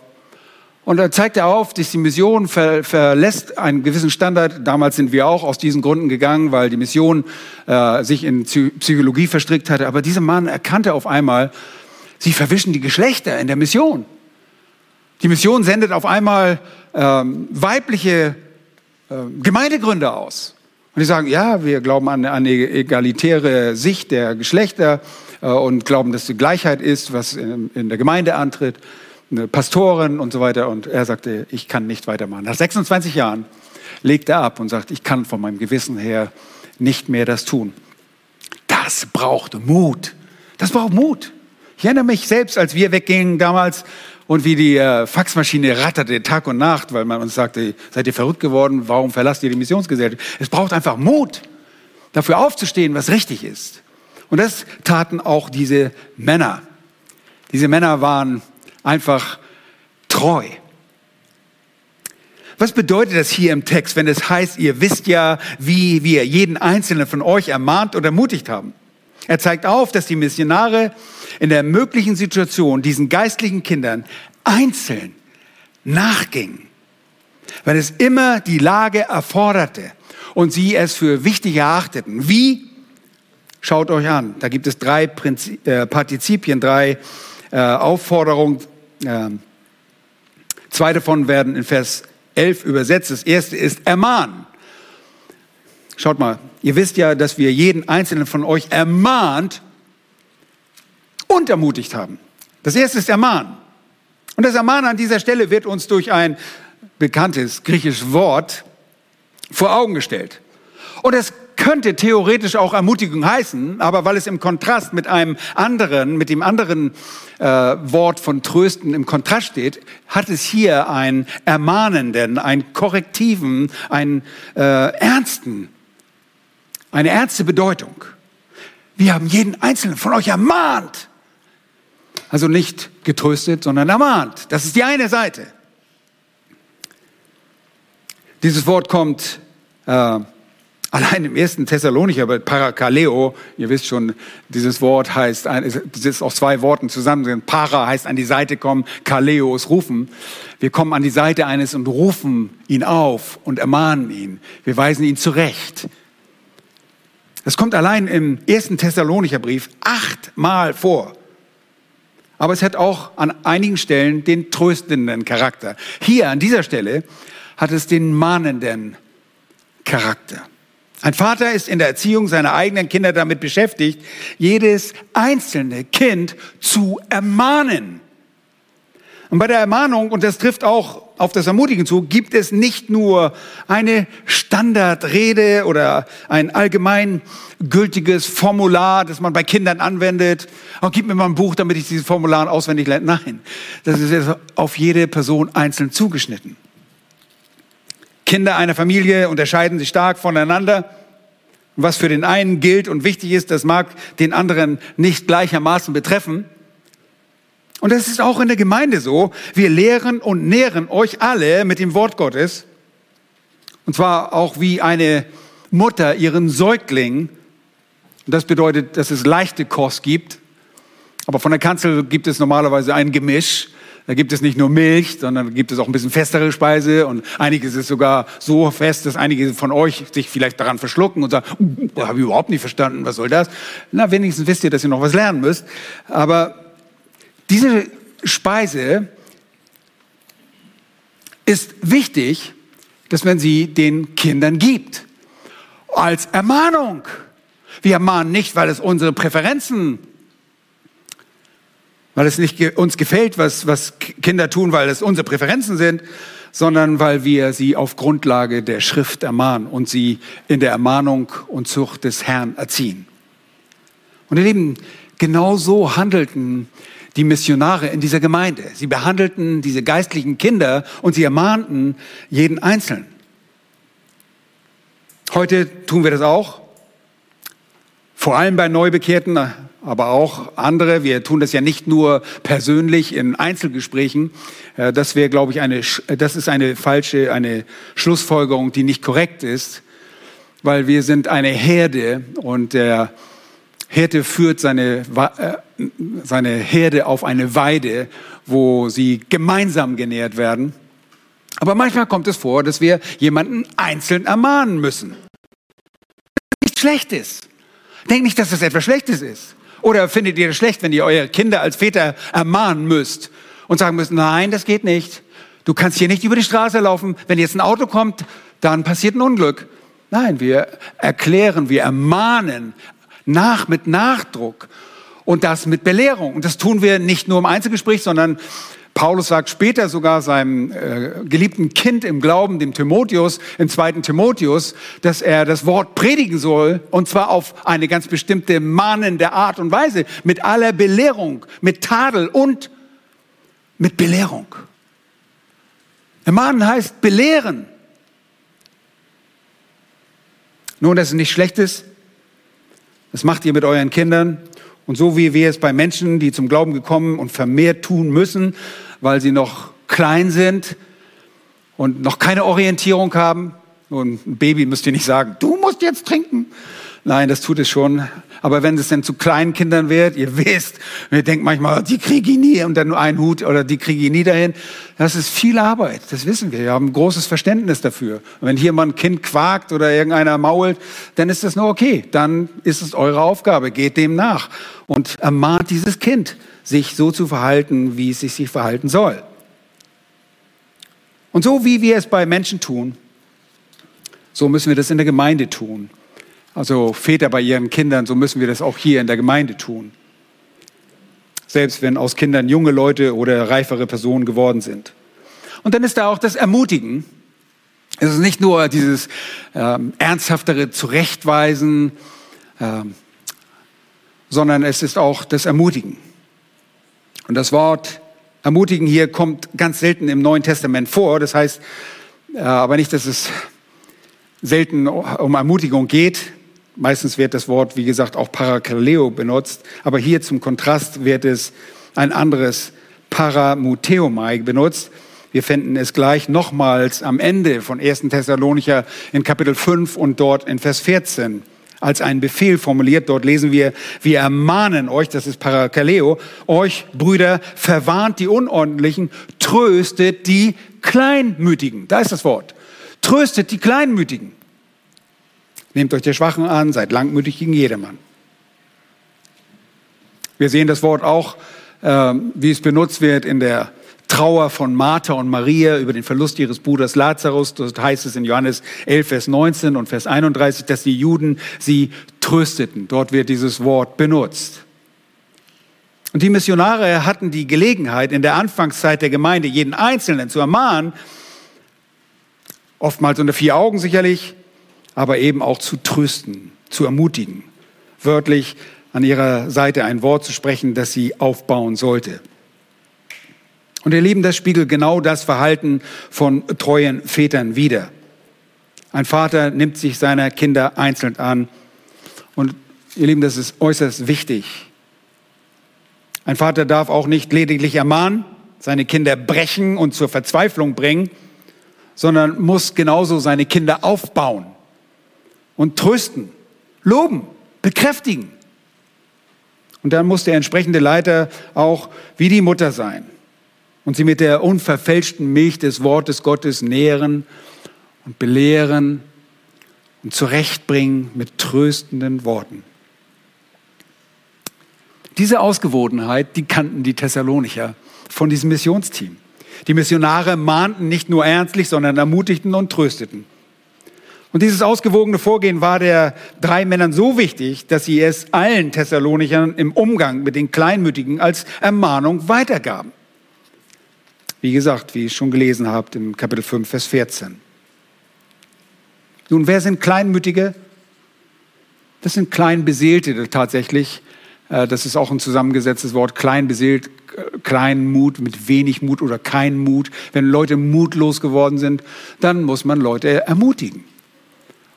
und da zeigt er auf, dass die Mission ver, verlässt einen gewissen Standard. Damals sind wir auch aus diesen Gründen gegangen, weil die Mission äh, sich in Psychologie verstrickt hatte. Aber dieser Mann erkannte auf einmal, sie verwischen die Geschlechter in der Mission. Die Mission sendet auf einmal ähm, weibliche äh, Gemeindegründer aus. Und die sagen, ja, wir glauben an, eine egalitäre Sicht der Geschlechter äh, und glauben, dass die Gleichheit ist, was in, in der Gemeinde antritt Pastorin und so weiter. Und er sagte, ich kann nicht weitermachen. Nach 26 Jahren legt er ab und sagt, ich kann von meinem Gewissen her nicht mehr das tun. Das braucht Mut. Das braucht Mut. Ich erinnere mich selbst, als wir weggingen damals und wie die äh, Faxmaschine ratterte Tag und Nacht, weil man uns sagte, seid ihr verrückt geworden, warum verlasst ihr die Missionsgesellschaft? Es braucht einfach Mut, dafür aufzustehen, was richtig ist. Und das taten auch diese Männer. Diese Männer waren einfach treu. Was bedeutet das hier im Text, wenn es heißt, ihr wisst ja, wie wir jeden einzelnen von euch ermahnt und ermutigt haben? Er zeigt auf, dass die Missionare in der möglichen Situation diesen geistlichen Kindern einzeln nachgingen, weil es immer die Lage erforderte und sie es für wichtig erachteten. Wie? Schaut euch an, da gibt es drei Prinzip, äh, Partizipien, drei äh, Aufforderungen ähm, zwei davon werden in Vers 11 übersetzt. Das erste ist ermahnen. Schaut mal, ihr wisst ja, dass wir jeden einzelnen von euch ermahnt und ermutigt haben. Das erste ist ermahnen. Und das Ermahnen an dieser Stelle wird uns durch ein bekanntes griechisches Wort vor Augen gestellt. Und es könnte theoretisch auch Ermutigung heißen, aber weil es im Kontrast mit einem anderen, mit dem anderen äh, Wort von Trösten im Kontrast steht, hat es hier einen ermahnenden, einen korrektiven, einen äh, ernsten, eine ernste Bedeutung. Wir haben jeden einzelnen von euch ermahnt. Also nicht getröstet, sondern ermahnt. Das ist die eine Seite. Dieses Wort kommt äh, Allein im ersten Thessalonicher, bei Parakaleo, ihr wisst schon, dieses Wort heißt, es ist aus zwei Worten zusammen. Para heißt an die Seite kommen, Kaleo ist rufen. Wir kommen an die Seite eines und rufen ihn auf und ermahnen ihn. Wir weisen ihn zurecht. Das kommt allein im ersten Thessalonicher Brief achtmal vor. Aber es hat auch an einigen Stellen den tröstenden Charakter. Hier an dieser Stelle hat es den mahnenden Charakter. Ein Vater ist in der Erziehung seiner eigenen Kinder damit beschäftigt, jedes einzelne Kind zu ermahnen. Und bei der Ermahnung, und das trifft auch auf das Ermutigen zu, gibt es nicht nur eine Standardrede oder ein allgemein gültiges Formular, das man bei Kindern anwendet. Oh, gib mir mal ein Buch, damit ich dieses Formular auswendig lerne. Nein, das ist auf jede Person einzeln zugeschnitten. Kinder einer Familie unterscheiden sich stark voneinander. Was für den einen gilt und wichtig ist, das mag den anderen nicht gleichermaßen betreffen. Und das ist auch in der Gemeinde so. Wir lehren und nähren euch alle mit dem Wort Gottes. Und zwar auch wie eine Mutter ihren Säugling. Und das bedeutet, dass es leichte Kost gibt. Aber von der Kanzel gibt es normalerweise ein Gemisch. Da gibt es nicht nur Milch, sondern gibt es auch ein bisschen festere Speise und einiges ist sogar so fest, dass einige von euch sich vielleicht daran verschlucken und sagen, uh, habe ich überhaupt nicht verstanden, was soll das? Na, wenigstens wisst ihr, dass ihr noch was lernen müsst. Aber diese Speise ist wichtig, dass man sie den Kindern gibt. Als Ermahnung. Wir ermahnen nicht, weil es unsere Präferenzen weil es nicht uns gefällt, was, was Kinder tun, weil es unsere Präferenzen sind, sondern weil wir sie auf Grundlage der Schrift ermahnen und sie in der Ermahnung und Zucht des Herrn erziehen. Und ihr Lieben, genau so handelten die Missionare in dieser Gemeinde. Sie behandelten diese geistlichen Kinder und sie ermahnten jeden Einzelnen. Heute tun wir das auch. Vor allem bei Neubekehrten aber auch andere. Wir tun das ja nicht nur persönlich in Einzelgesprächen. Äh, das wäre, glaube ich, eine, das ist eine falsche, eine Schlussfolgerung, die nicht korrekt ist, weil wir sind eine Herde und der Hirte führt seine, äh, seine Herde auf eine Weide, wo sie gemeinsam genährt werden. Aber manchmal kommt es vor, dass wir jemanden einzeln ermahnen müssen. Was nicht schlecht ist. Denkt nicht, dass das etwas Schlechtes ist. Oder findet ihr es schlecht, wenn ihr eure Kinder als Väter ermahnen müsst und sagen müsst, nein, das geht nicht. Du kannst hier nicht über die Straße laufen. Wenn jetzt ein Auto kommt, dann passiert ein Unglück. Nein, wir erklären, wir ermahnen nach mit Nachdruck und das mit Belehrung. Und das tun wir nicht nur im Einzelgespräch, sondern Paulus sagt später sogar seinem äh, geliebten Kind im Glauben, dem Timotheus, im zweiten Timotheus, dass er das Wort predigen soll, und zwar auf eine ganz bestimmte mahnende Art und Weise, mit aller Belehrung, mit Tadel und mit Belehrung. Ermahnen heißt belehren. Nun, das ist nicht Schlechtes. Das macht ihr mit euren Kindern. Und so wie wir es bei Menschen, die zum Glauben gekommen und vermehrt tun müssen, weil sie noch klein sind und noch keine Orientierung haben. Und ein Baby müsst ihr nicht sagen, du musst jetzt trinken. Nein, das tut es schon. Aber wenn es denn zu kleinen Kindern wird, ihr wisst, wir denken manchmal, die kriege ich nie und dann nur einen Hut oder die kriege ich nie dahin. Das ist viel Arbeit, das wissen wir. Wir haben großes Verständnis dafür. Und wenn hier mal ein Kind quakt oder irgendeiner mault, dann ist das nur okay. Dann ist es eure Aufgabe, geht dem nach und ermahnt dieses Kind, sich so zu verhalten, wie es sich verhalten soll. Und so wie wir es bei Menschen tun, so müssen wir das in der Gemeinde tun. Also Väter bei ihren Kindern, so müssen wir das auch hier in der Gemeinde tun. Selbst wenn aus Kindern junge Leute oder reifere Personen geworden sind. Und dann ist da auch das Ermutigen. Es ist nicht nur dieses ähm, ernsthaftere Zurechtweisen, ähm, sondern es ist auch das Ermutigen. Und das Wort Ermutigen hier kommt ganz selten im Neuen Testament vor. Das heißt äh, aber nicht, dass es selten um Ermutigung geht. Meistens wird das Wort, wie gesagt, auch Parakaleo benutzt, aber hier zum Kontrast wird es ein anderes Paramuteomai benutzt. Wir finden es gleich nochmals am Ende von 1. Thessalonicher in Kapitel 5 und dort in Vers 14 als einen Befehl formuliert. Dort lesen wir, wir ermahnen euch, das ist Parakaleo, euch Brüder, verwarnt die Unordentlichen, tröstet die Kleinmütigen. Da ist das Wort. Tröstet die Kleinmütigen. Nehmt euch der Schwachen an, seid langmütig gegen jedermann. Wir sehen das Wort auch, äh, wie es benutzt wird in der Trauer von Martha und Maria über den Verlust ihres Bruders Lazarus. Dort heißt es in Johannes 11, Vers 19 und Vers 31, dass die Juden sie trösteten. Dort wird dieses Wort benutzt. Und die Missionare hatten die Gelegenheit, in der Anfangszeit der Gemeinde jeden Einzelnen zu ermahnen, oftmals unter vier Augen sicherlich, aber eben auch zu trösten, zu ermutigen, wörtlich an ihrer Seite ein Wort zu sprechen, das sie aufbauen sollte. Und ihr Lieben, das spiegelt genau das Verhalten von treuen Vätern wider. Ein Vater nimmt sich seiner Kinder einzeln an. Und ihr Lieben, das ist äußerst wichtig. Ein Vater darf auch nicht lediglich ermahnen, seine Kinder brechen und zur Verzweiflung bringen, sondern muss genauso seine Kinder aufbauen und trösten, loben, bekräftigen. Und dann muss der entsprechende Leiter auch wie die Mutter sein und sie mit der unverfälschten Milch des Wortes Gottes nähren und belehren und zurechtbringen mit tröstenden Worten. Diese Ausgewogenheit, die kannten die Thessalonicher von diesem Missionsteam. Die Missionare mahnten nicht nur ernstlich, sondern ermutigten und trösteten. Und dieses ausgewogene Vorgehen war der drei Männern so wichtig, dass sie es allen Thessalonichern im Umgang mit den Kleinmütigen als Ermahnung weitergaben. Wie gesagt, wie ihr schon gelesen habt im Kapitel 5, Vers 14. Nun, wer sind Kleinmütige? Das sind Kleinbeseelte tatsächlich. Äh, das ist auch ein zusammengesetztes Wort, kleinbeseelt, äh, kleinen Mut, mit wenig Mut oder kein Mut. Wenn Leute mutlos geworden sind, dann muss man Leute ermutigen.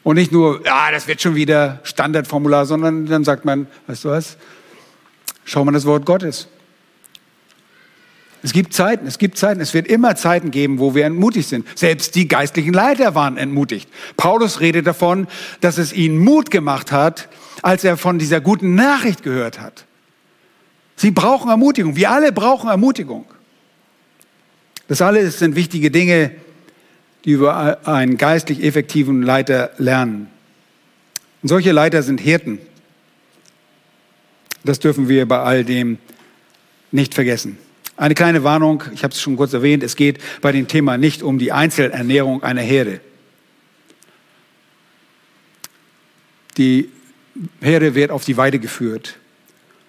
Und nicht nur, ja, das wird schon wieder Standardformular, sondern dann sagt man, weißt du was, schau mal das Wort Gottes. Es gibt Zeiten, es gibt Zeiten, es wird immer Zeiten geben, wo wir entmutigt sind. Selbst die geistlichen Leiter waren entmutigt. Paulus redet davon, dass es ihnen Mut gemacht hat, als er von dieser guten Nachricht gehört hat. Sie brauchen Ermutigung. Wir alle brauchen Ermutigung. Das alles sind wichtige Dinge, die über einen geistlich effektiven Leiter lernen. Und solche Leiter sind Hirten. Das dürfen wir bei all dem nicht vergessen. Eine kleine Warnung, ich habe es schon kurz erwähnt, es geht bei dem Thema nicht um die Einzelernährung einer Herde. Die Herde wird auf die Weide geführt.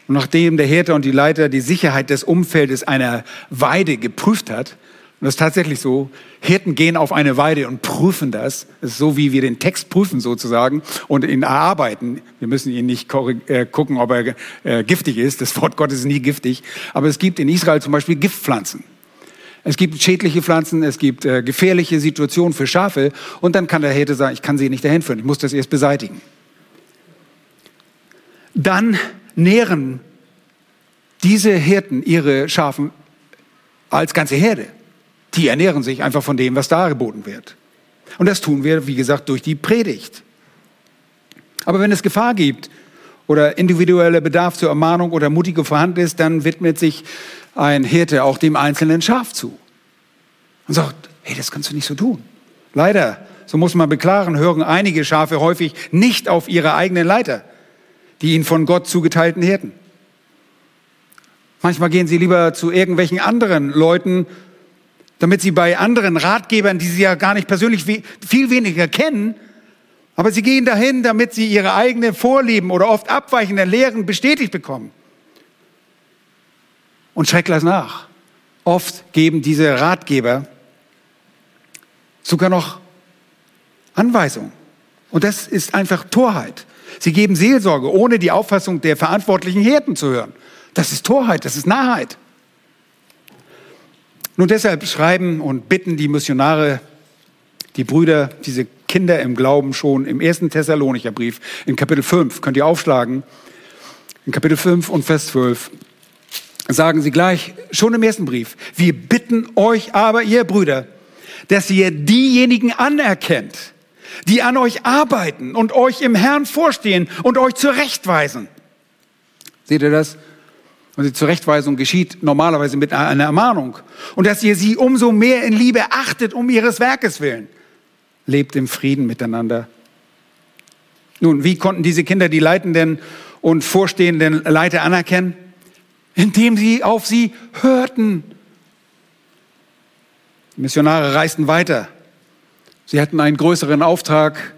Und nachdem der Hirte und die Leiter die Sicherheit des Umfeldes einer Weide geprüft hat, und das ist tatsächlich so. Hirten gehen auf eine Weide und prüfen das. Das ist so, wie wir den Text prüfen sozusagen und ihn erarbeiten. Wir müssen ihn nicht äh, gucken, ob er äh, giftig ist. Das Wort Gottes ist nie giftig. Aber es gibt in Israel zum Beispiel Giftpflanzen. Es gibt schädliche Pflanzen, es gibt äh, gefährliche Situationen für Schafe. Und dann kann der Hirte sagen, ich kann sie nicht dahin führen, ich muss das erst beseitigen. Dann nähren diese Hirten ihre Schafen als ganze Herde die ernähren sich einfach von dem, was da geboten wird. Und das tun wir, wie gesagt, durch die Predigt. Aber wenn es Gefahr gibt oder individueller Bedarf zur Ermahnung oder Mutigung vorhanden ist, dann widmet sich ein Hirte auch dem einzelnen Schaf zu und sagt, hey, das kannst du nicht so tun. Leider, so muss man beklagen, hören einige Schafe häufig nicht auf ihre eigenen Leiter, die ihnen von Gott zugeteilten Hirten. Manchmal gehen sie lieber zu irgendwelchen anderen Leuten damit sie bei anderen Ratgebern, die sie ja gar nicht persönlich viel weniger kennen, aber sie gehen dahin, damit sie ihre eigenen Vorlieben oder oft abweichende Lehren bestätigt bekommen. Und schreck das nach. Oft geben diese Ratgeber sogar noch Anweisungen. Und das ist einfach Torheit. Sie geben Seelsorge, ohne die Auffassung der verantwortlichen Hirten zu hören. Das ist Torheit, das ist Narrheit. Nun deshalb schreiben und bitten die Missionare, die Brüder, diese Kinder im Glauben schon im ersten Thessalonicher Brief in Kapitel 5, könnt ihr aufschlagen, in Kapitel 5 und Vers 12, sagen sie gleich, schon im ersten Brief, wir bitten euch aber, ihr Brüder, dass ihr diejenigen anerkennt, die an euch arbeiten und euch im Herrn vorstehen und euch zurechtweisen. Seht ihr das? Und die Zurechtweisung geschieht normalerweise mit einer Ermahnung. Und dass ihr sie umso mehr in Liebe achtet um ihres Werkes willen. Lebt im Frieden miteinander. Nun, wie konnten diese Kinder die leitenden und vorstehenden Leiter anerkennen? Indem sie auf sie hörten. Die Missionare reisten weiter. Sie hatten einen größeren Auftrag.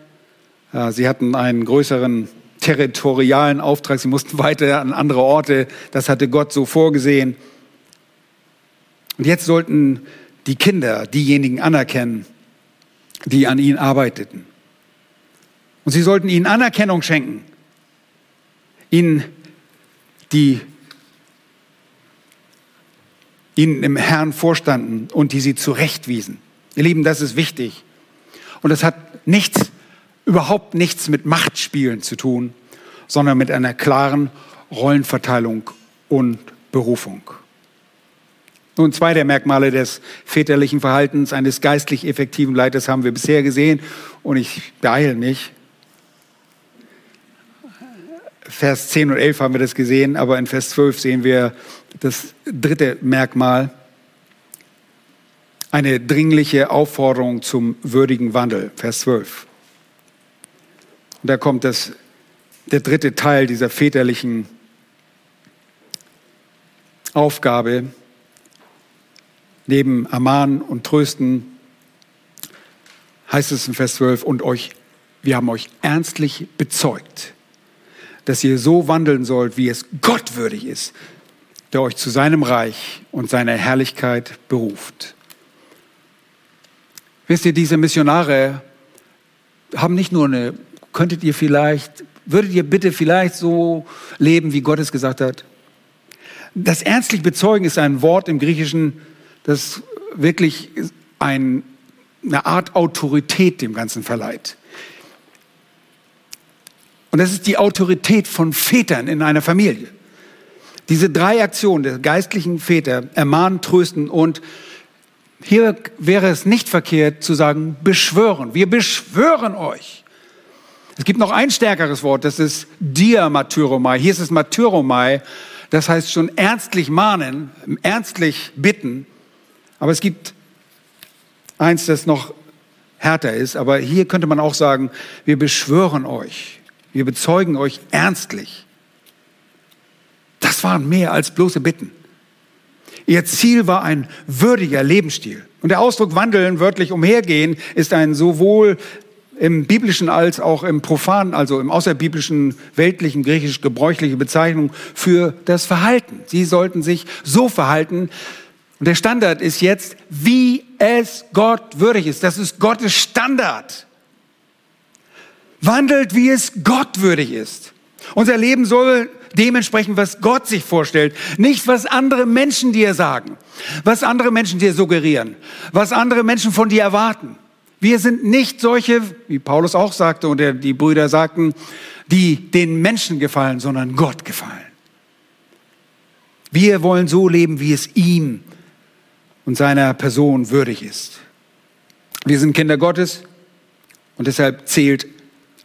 Sie hatten einen größeren territorialen Auftrag. Sie mussten weiter an andere Orte. Das hatte Gott so vorgesehen. Und jetzt sollten die Kinder diejenigen anerkennen, die an ihnen arbeiteten. Und sie sollten ihnen Anerkennung schenken. Ihnen die ihnen im Herrn vorstanden und die sie zurechtwiesen. Ihr Lieben, das ist wichtig. Und das hat nichts, überhaupt nichts mit Machtspielen zu tun, sondern mit einer klaren Rollenverteilung und Berufung. Nun, zwei der Merkmale des väterlichen Verhaltens eines geistlich effektiven Leiters haben wir bisher gesehen und ich beeile mich. Vers 10 und 11 haben wir das gesehen, aber in Vers 12 sehen wir das dritte Merkmal, eine dringliche Aufforderung zum würdigen Wandel, Vers 12. Und da kommt das, der dritte Teil dieser väterlichen Aufgabe, neben Ermahnen und Trösten, heißt es in Vers 12, und euch, wir haben euch ernstlich bezeugt, dass ihr so wandeln sollt, wie es Gott würdig ist, der euch zu seinem Reich und seiner Herrlichkeit beruft. Wisst ihr, diese Missionare haben nicht nur eine, könntet ihr vielleicht, würdet ihr bitte vielleicht so leben, wie Gott es gesagt hat? Das ernstlich bezeugen ist ein Wort im Griechischen, das wirklich ein, eine Art Autorität dem Ganzen verleiht. Und das ist die Autorität von Vätern in einer Familie. Diese drei Aktionen der geistlichen Väter, ermahnen, trösten und hier wäre es nicht verkehrt zu sagen, beschwören. Wir beschwören euch. Es gibt noch ein stärkeres Wort, das ist Diamatyromai. Hier ist es Matyromai, das heißt schon ernstlich mahnen, ernstlich bitten. Aber es gibt eins, das noch härter ist. Aber hier könnte man auch sagen, wir beschwören euch, wir bezeugen euch ernstlich. Das waren mehr als bloße Bitten. Ihr Ziel war ein würdiger Lebensstil. Und der Ausdruck wandeln, wörtlich umhergehen, ist ein sowohl im biblischen als auch im profanen, also im außerbiblischen, weltlichen, griechisch gebräuchliche Bezeichnung für das Verhalten. Sie sollten sich so verhalten. Und der Standard ist jetzt, wie es Gott würdig ist. Das ist Gottes Standard. Wandelt, wie es Gott würdig ist. Unser Leben soll dementsprechend, was Gott sich vorstellt, nicht was andere Menschen dir sagen, was andere Menschen dir suggerieren, was andere Menschen von dir erwarten. Wir sind nicht solche, wie Paulus auch sagte und die Brüder sagten, die den Menschen gefallen, sondern Gott gefallen. Wir wollen so leben, wie es ihm und seiner Person würdig ist. Wir sind Kinder Gottes und deshalb zählt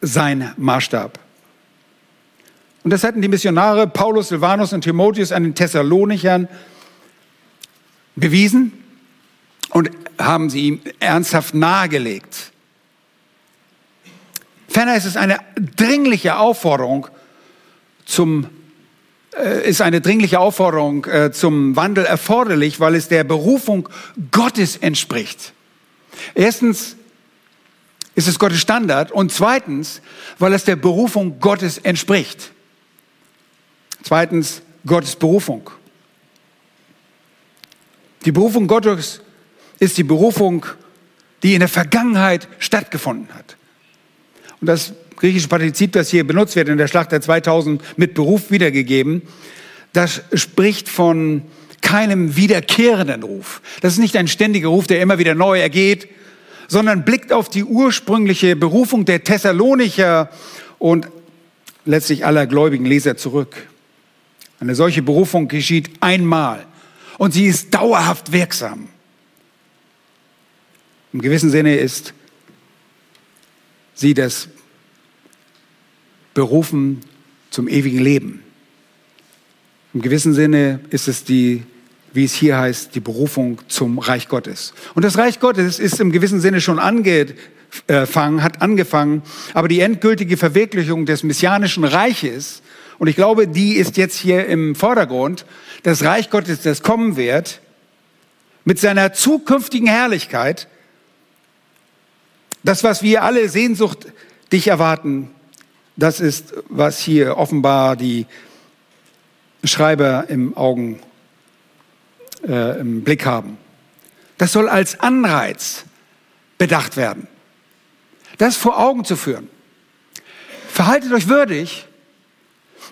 sein Maßstab. Und das hatten die Missionare Paulus, Silvanus und Timotheus an den Thessalonichern bewiesen und haben sie ihm ernsthaft nahegelegt. Ferner ist es eine dringliche Aufforderung zum äh, ist eine dringliche Aufforderung äh, zum Wandel erforderlich, weil es der Berufung Gottes entspricht. Erstens ist es Gottes Standard und zweitens, weil es der Berufung Gottes entspricht. Zweitens, Gottes Berufung. Die Berufung Gottes ist die Berufung, die in der Vergangenheit stattgefunden hat. Und das griechische Partizip, das hier benutzt wird in der Schlacht der 2000 mit Beruf wiedergegeben, das spricht von keinem wiederkehrenden Ruf. Das ist nicht ein ständiger Ruf, der immer wieder neu ergeht, sondern blickt auf die ursprüngliche Berufung der Thessalonicher und letztlich aller gläubigen Leser zurück. Eine solche Berufung geschieht einmal und sie ist dauerhaft wirksam. Im gewissen Sinne ist sie das Berufen zum ewigen Leben. Im gewissen Sinne ist es die, wie es hier heißt, die Berufung zum Reich Gottes. Und das Reich Gottes ist im gewissen Sinne schon angefangen, hat angefangen, aber die endgültige Verwirklichung des messianischen Reiches, und ich glaube, die ist jetzt hier im Vordergrund, das Reich Gottes, das kommen wird, mit seiner zukünftigen Herrlichkeit, das, was wir alle Sehnsucht dich erwarten, das ist, was hier offenbar die Schreiber im Augen, äh, im Blick haben. Das soll als Anreiz bedacht werden. Das vor Augen zu führen. Verhaltet euch würdig,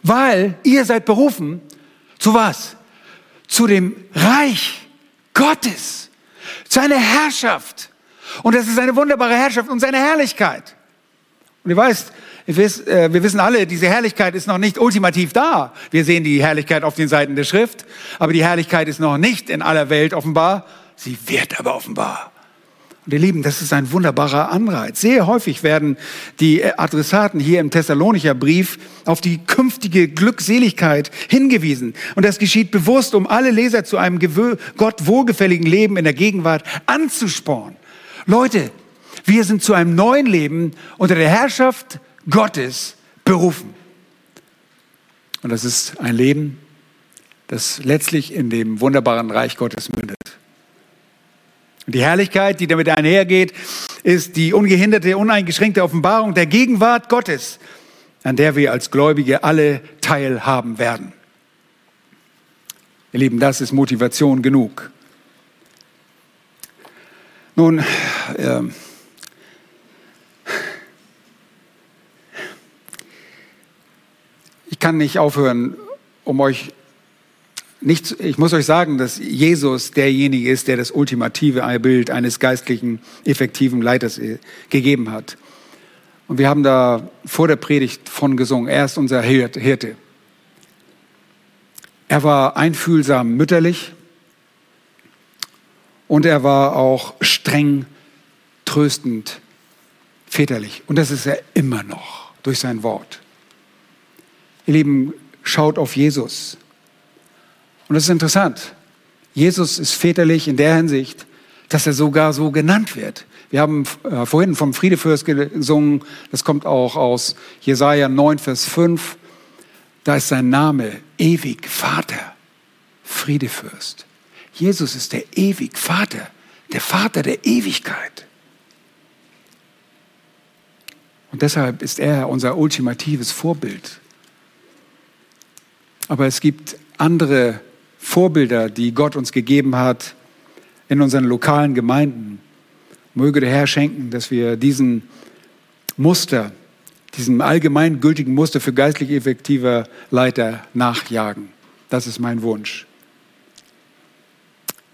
weil ihr seid berufen zu was? Zu dem Reich Gottes, zu einer Herrschaft Und das ist eine wunderbare Herrschaft und seine Herrlichkeit. Und ihr weißt, äh, wir wissen alle, diese Herrlichkeit ist noch nicht ultimativ da. Wir sehen die Herrlichkeit auf den Seiten der Schrift, aber die Herrlichkeit ist noch nicht in aller Welt offenbar. Sie wird aber offenbar. Und ihr Lieben, das ist ein wunderbarer Anreiz. Sehr häufig werden die Adressaten hier im Thessalonicher Brief auf die künftige Glückseligkeit hingewiesen. Und das geschieht bewusst, um alle Leser zu einem Gott wohlgefälligen Leben in der Gegenwart anzuspornen. Leute, wir sind zu einem neuen Leben unter der Herrschaft Gottes berufen. Und das ist ein Leben, das letztlich in dem wunderbaren Reich Gottes mündet. Und die Herrlichkeit, die damit einhergeht, ist die ungehinderte, uneingeschränkte Offenbarung der Gegenwart Gottes, an der wir als Gläubige alle teilhaben werden. Ihr Lieben, das ist Motivation genug. Nun, äh, ich kann nicht aufhören, um euch nicht, ich muss euch sagen, dass Jesus derjenige ist, der das ultimative Bild eines geistlichen, effektiven Leiters äh, gegeben hat. Und wir haben da vor der Predigt von gesungen. Er ist unser Hirte. Er war einfühlsam mütterlich und er war auch streng tröstend väterlich. Und das ist er immer noch durch sein Wort. Ihr Lieben, schaut auf Jesus. Und das ist interessant. Jesus ist väterlich in der Hinsicht, dass er sogar so genannt wird. Wir haben äh, vorhin vom Friedefürst gesungen, das kommt auch aus Jesaja 9, Vers 5. Da ist sein Name ewig Vater, Friedefürst. Jesus ist der ewig Vater, der Vater der Ewigkeit. Und deshalb ist er unser ultimatives Vorbild. Aber es gibt andere Vorbilder, die Gott uns gegeben hat in unseren lokalen Gemeinden. Möge der Herr schenken, dass wir diesen Muster, diesem allgemeingültigen Muster für geistlich effektive Leiter nachjagen. Das ist mein Wunsch.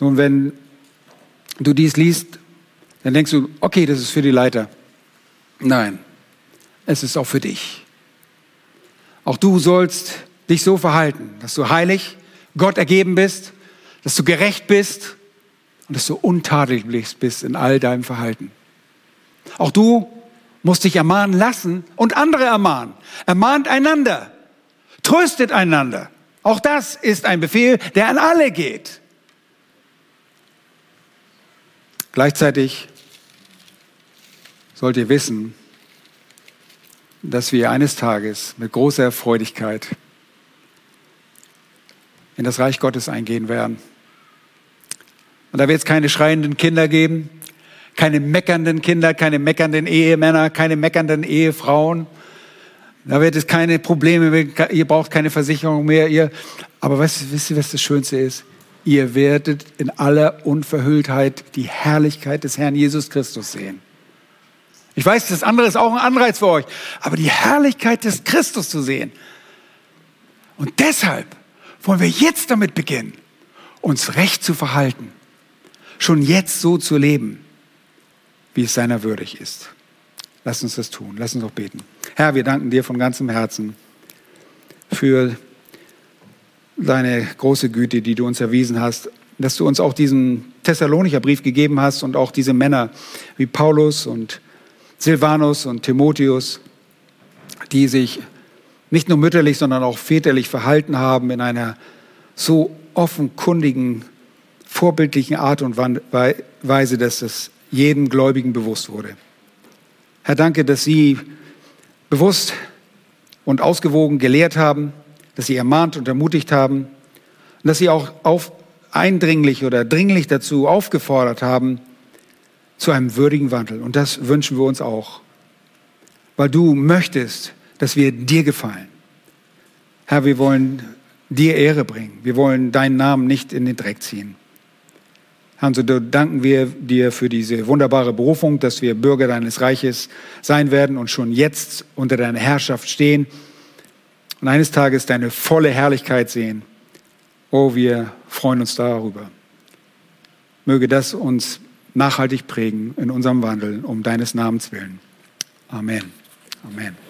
Nun, wenn du dies liest, dann denkst du, okay, das ist für die Leiter. Nein, es ist auch für dich. Auch du sollst dich so verhalten, dass du heilig, Gott ergeben bist, dass du gerecht bist und dass du untadelig bist in all deinem Verhalten. Auch du musst dich ermahnen lassen und andere ermahnen. Ermahnt einander, tröstet einander. Auch das ist ein Befehl, der an alle geht. Gleichzeitig sollt ihr wissen, dass wir eines Tages mit großer Freudigkeit in das Reich Gottes eingehen werden. Und da wird es keine schreienden Kinder geben, keine meckernden Kinder, keine meckernden Ehemänner, keine meckernden Ehefrauen. Da wird es keine Probleme, ihr braucht keine Versicherung mehr. Ihr, aber weißt, wisst ihr, was das Schönste ist? Ihr werdet in aller Unverhülltheit die Herrlichkeit des Herrn Jesus Christus sehen. Ich weiß, das andere ist auch ein Anreiz für euch, aber die Herrlichkeit des Christus zu sehen. Und deshalb wollen wir jetzt damit beginnen, uns recht zu verhalten, schon jetzt so zu leben, wie es seiner würdig ist. Lass uns das tun. Lass uns auch beten. Herr, wir danken dir von ganzem Herzen für deine große Güte, die du uns erwiesen hast, dass du uns auch diesen Thessalonicher Brief gegeben hast und auch diese Männer wie Paulus und Silvanus und Timotheus, die sich nicht nur mütterlich, sondern auch väterlich verhalten haben in einer so offenkundigen, vorbildlichen Art und Weise, dass es jedem Gläubigen bewusst wurde. Herr, danke, dass Sie bewusst und ausgewogen gelehrt haben, dass Sie ermahnt und ermutigt haben und dass Sie auch auf, eindringlich oder dringlich dazu aufgefordert haben, zu einem würdigen Wandel. Und das wünschen wir uns auch, weil du möchtest, dass wir dir gefallen. Herr, wir wollen dir Ehre bringen. Wir wollen deinen Namen nicht in den Dreck ziehen. Herr, so danken wir dir für diese wunderbare Berufung, dass wir Bürger deines Reiches sein werden und schon jetzt unter deiner Herrschaft stehen und eines Tages deine volle Herrlichkeit sehen. Oh, wir freuen uns darüber. Möge das uns nachhaltig prägen in unserem Wandel, um deines Namens willen. Amen. Amen.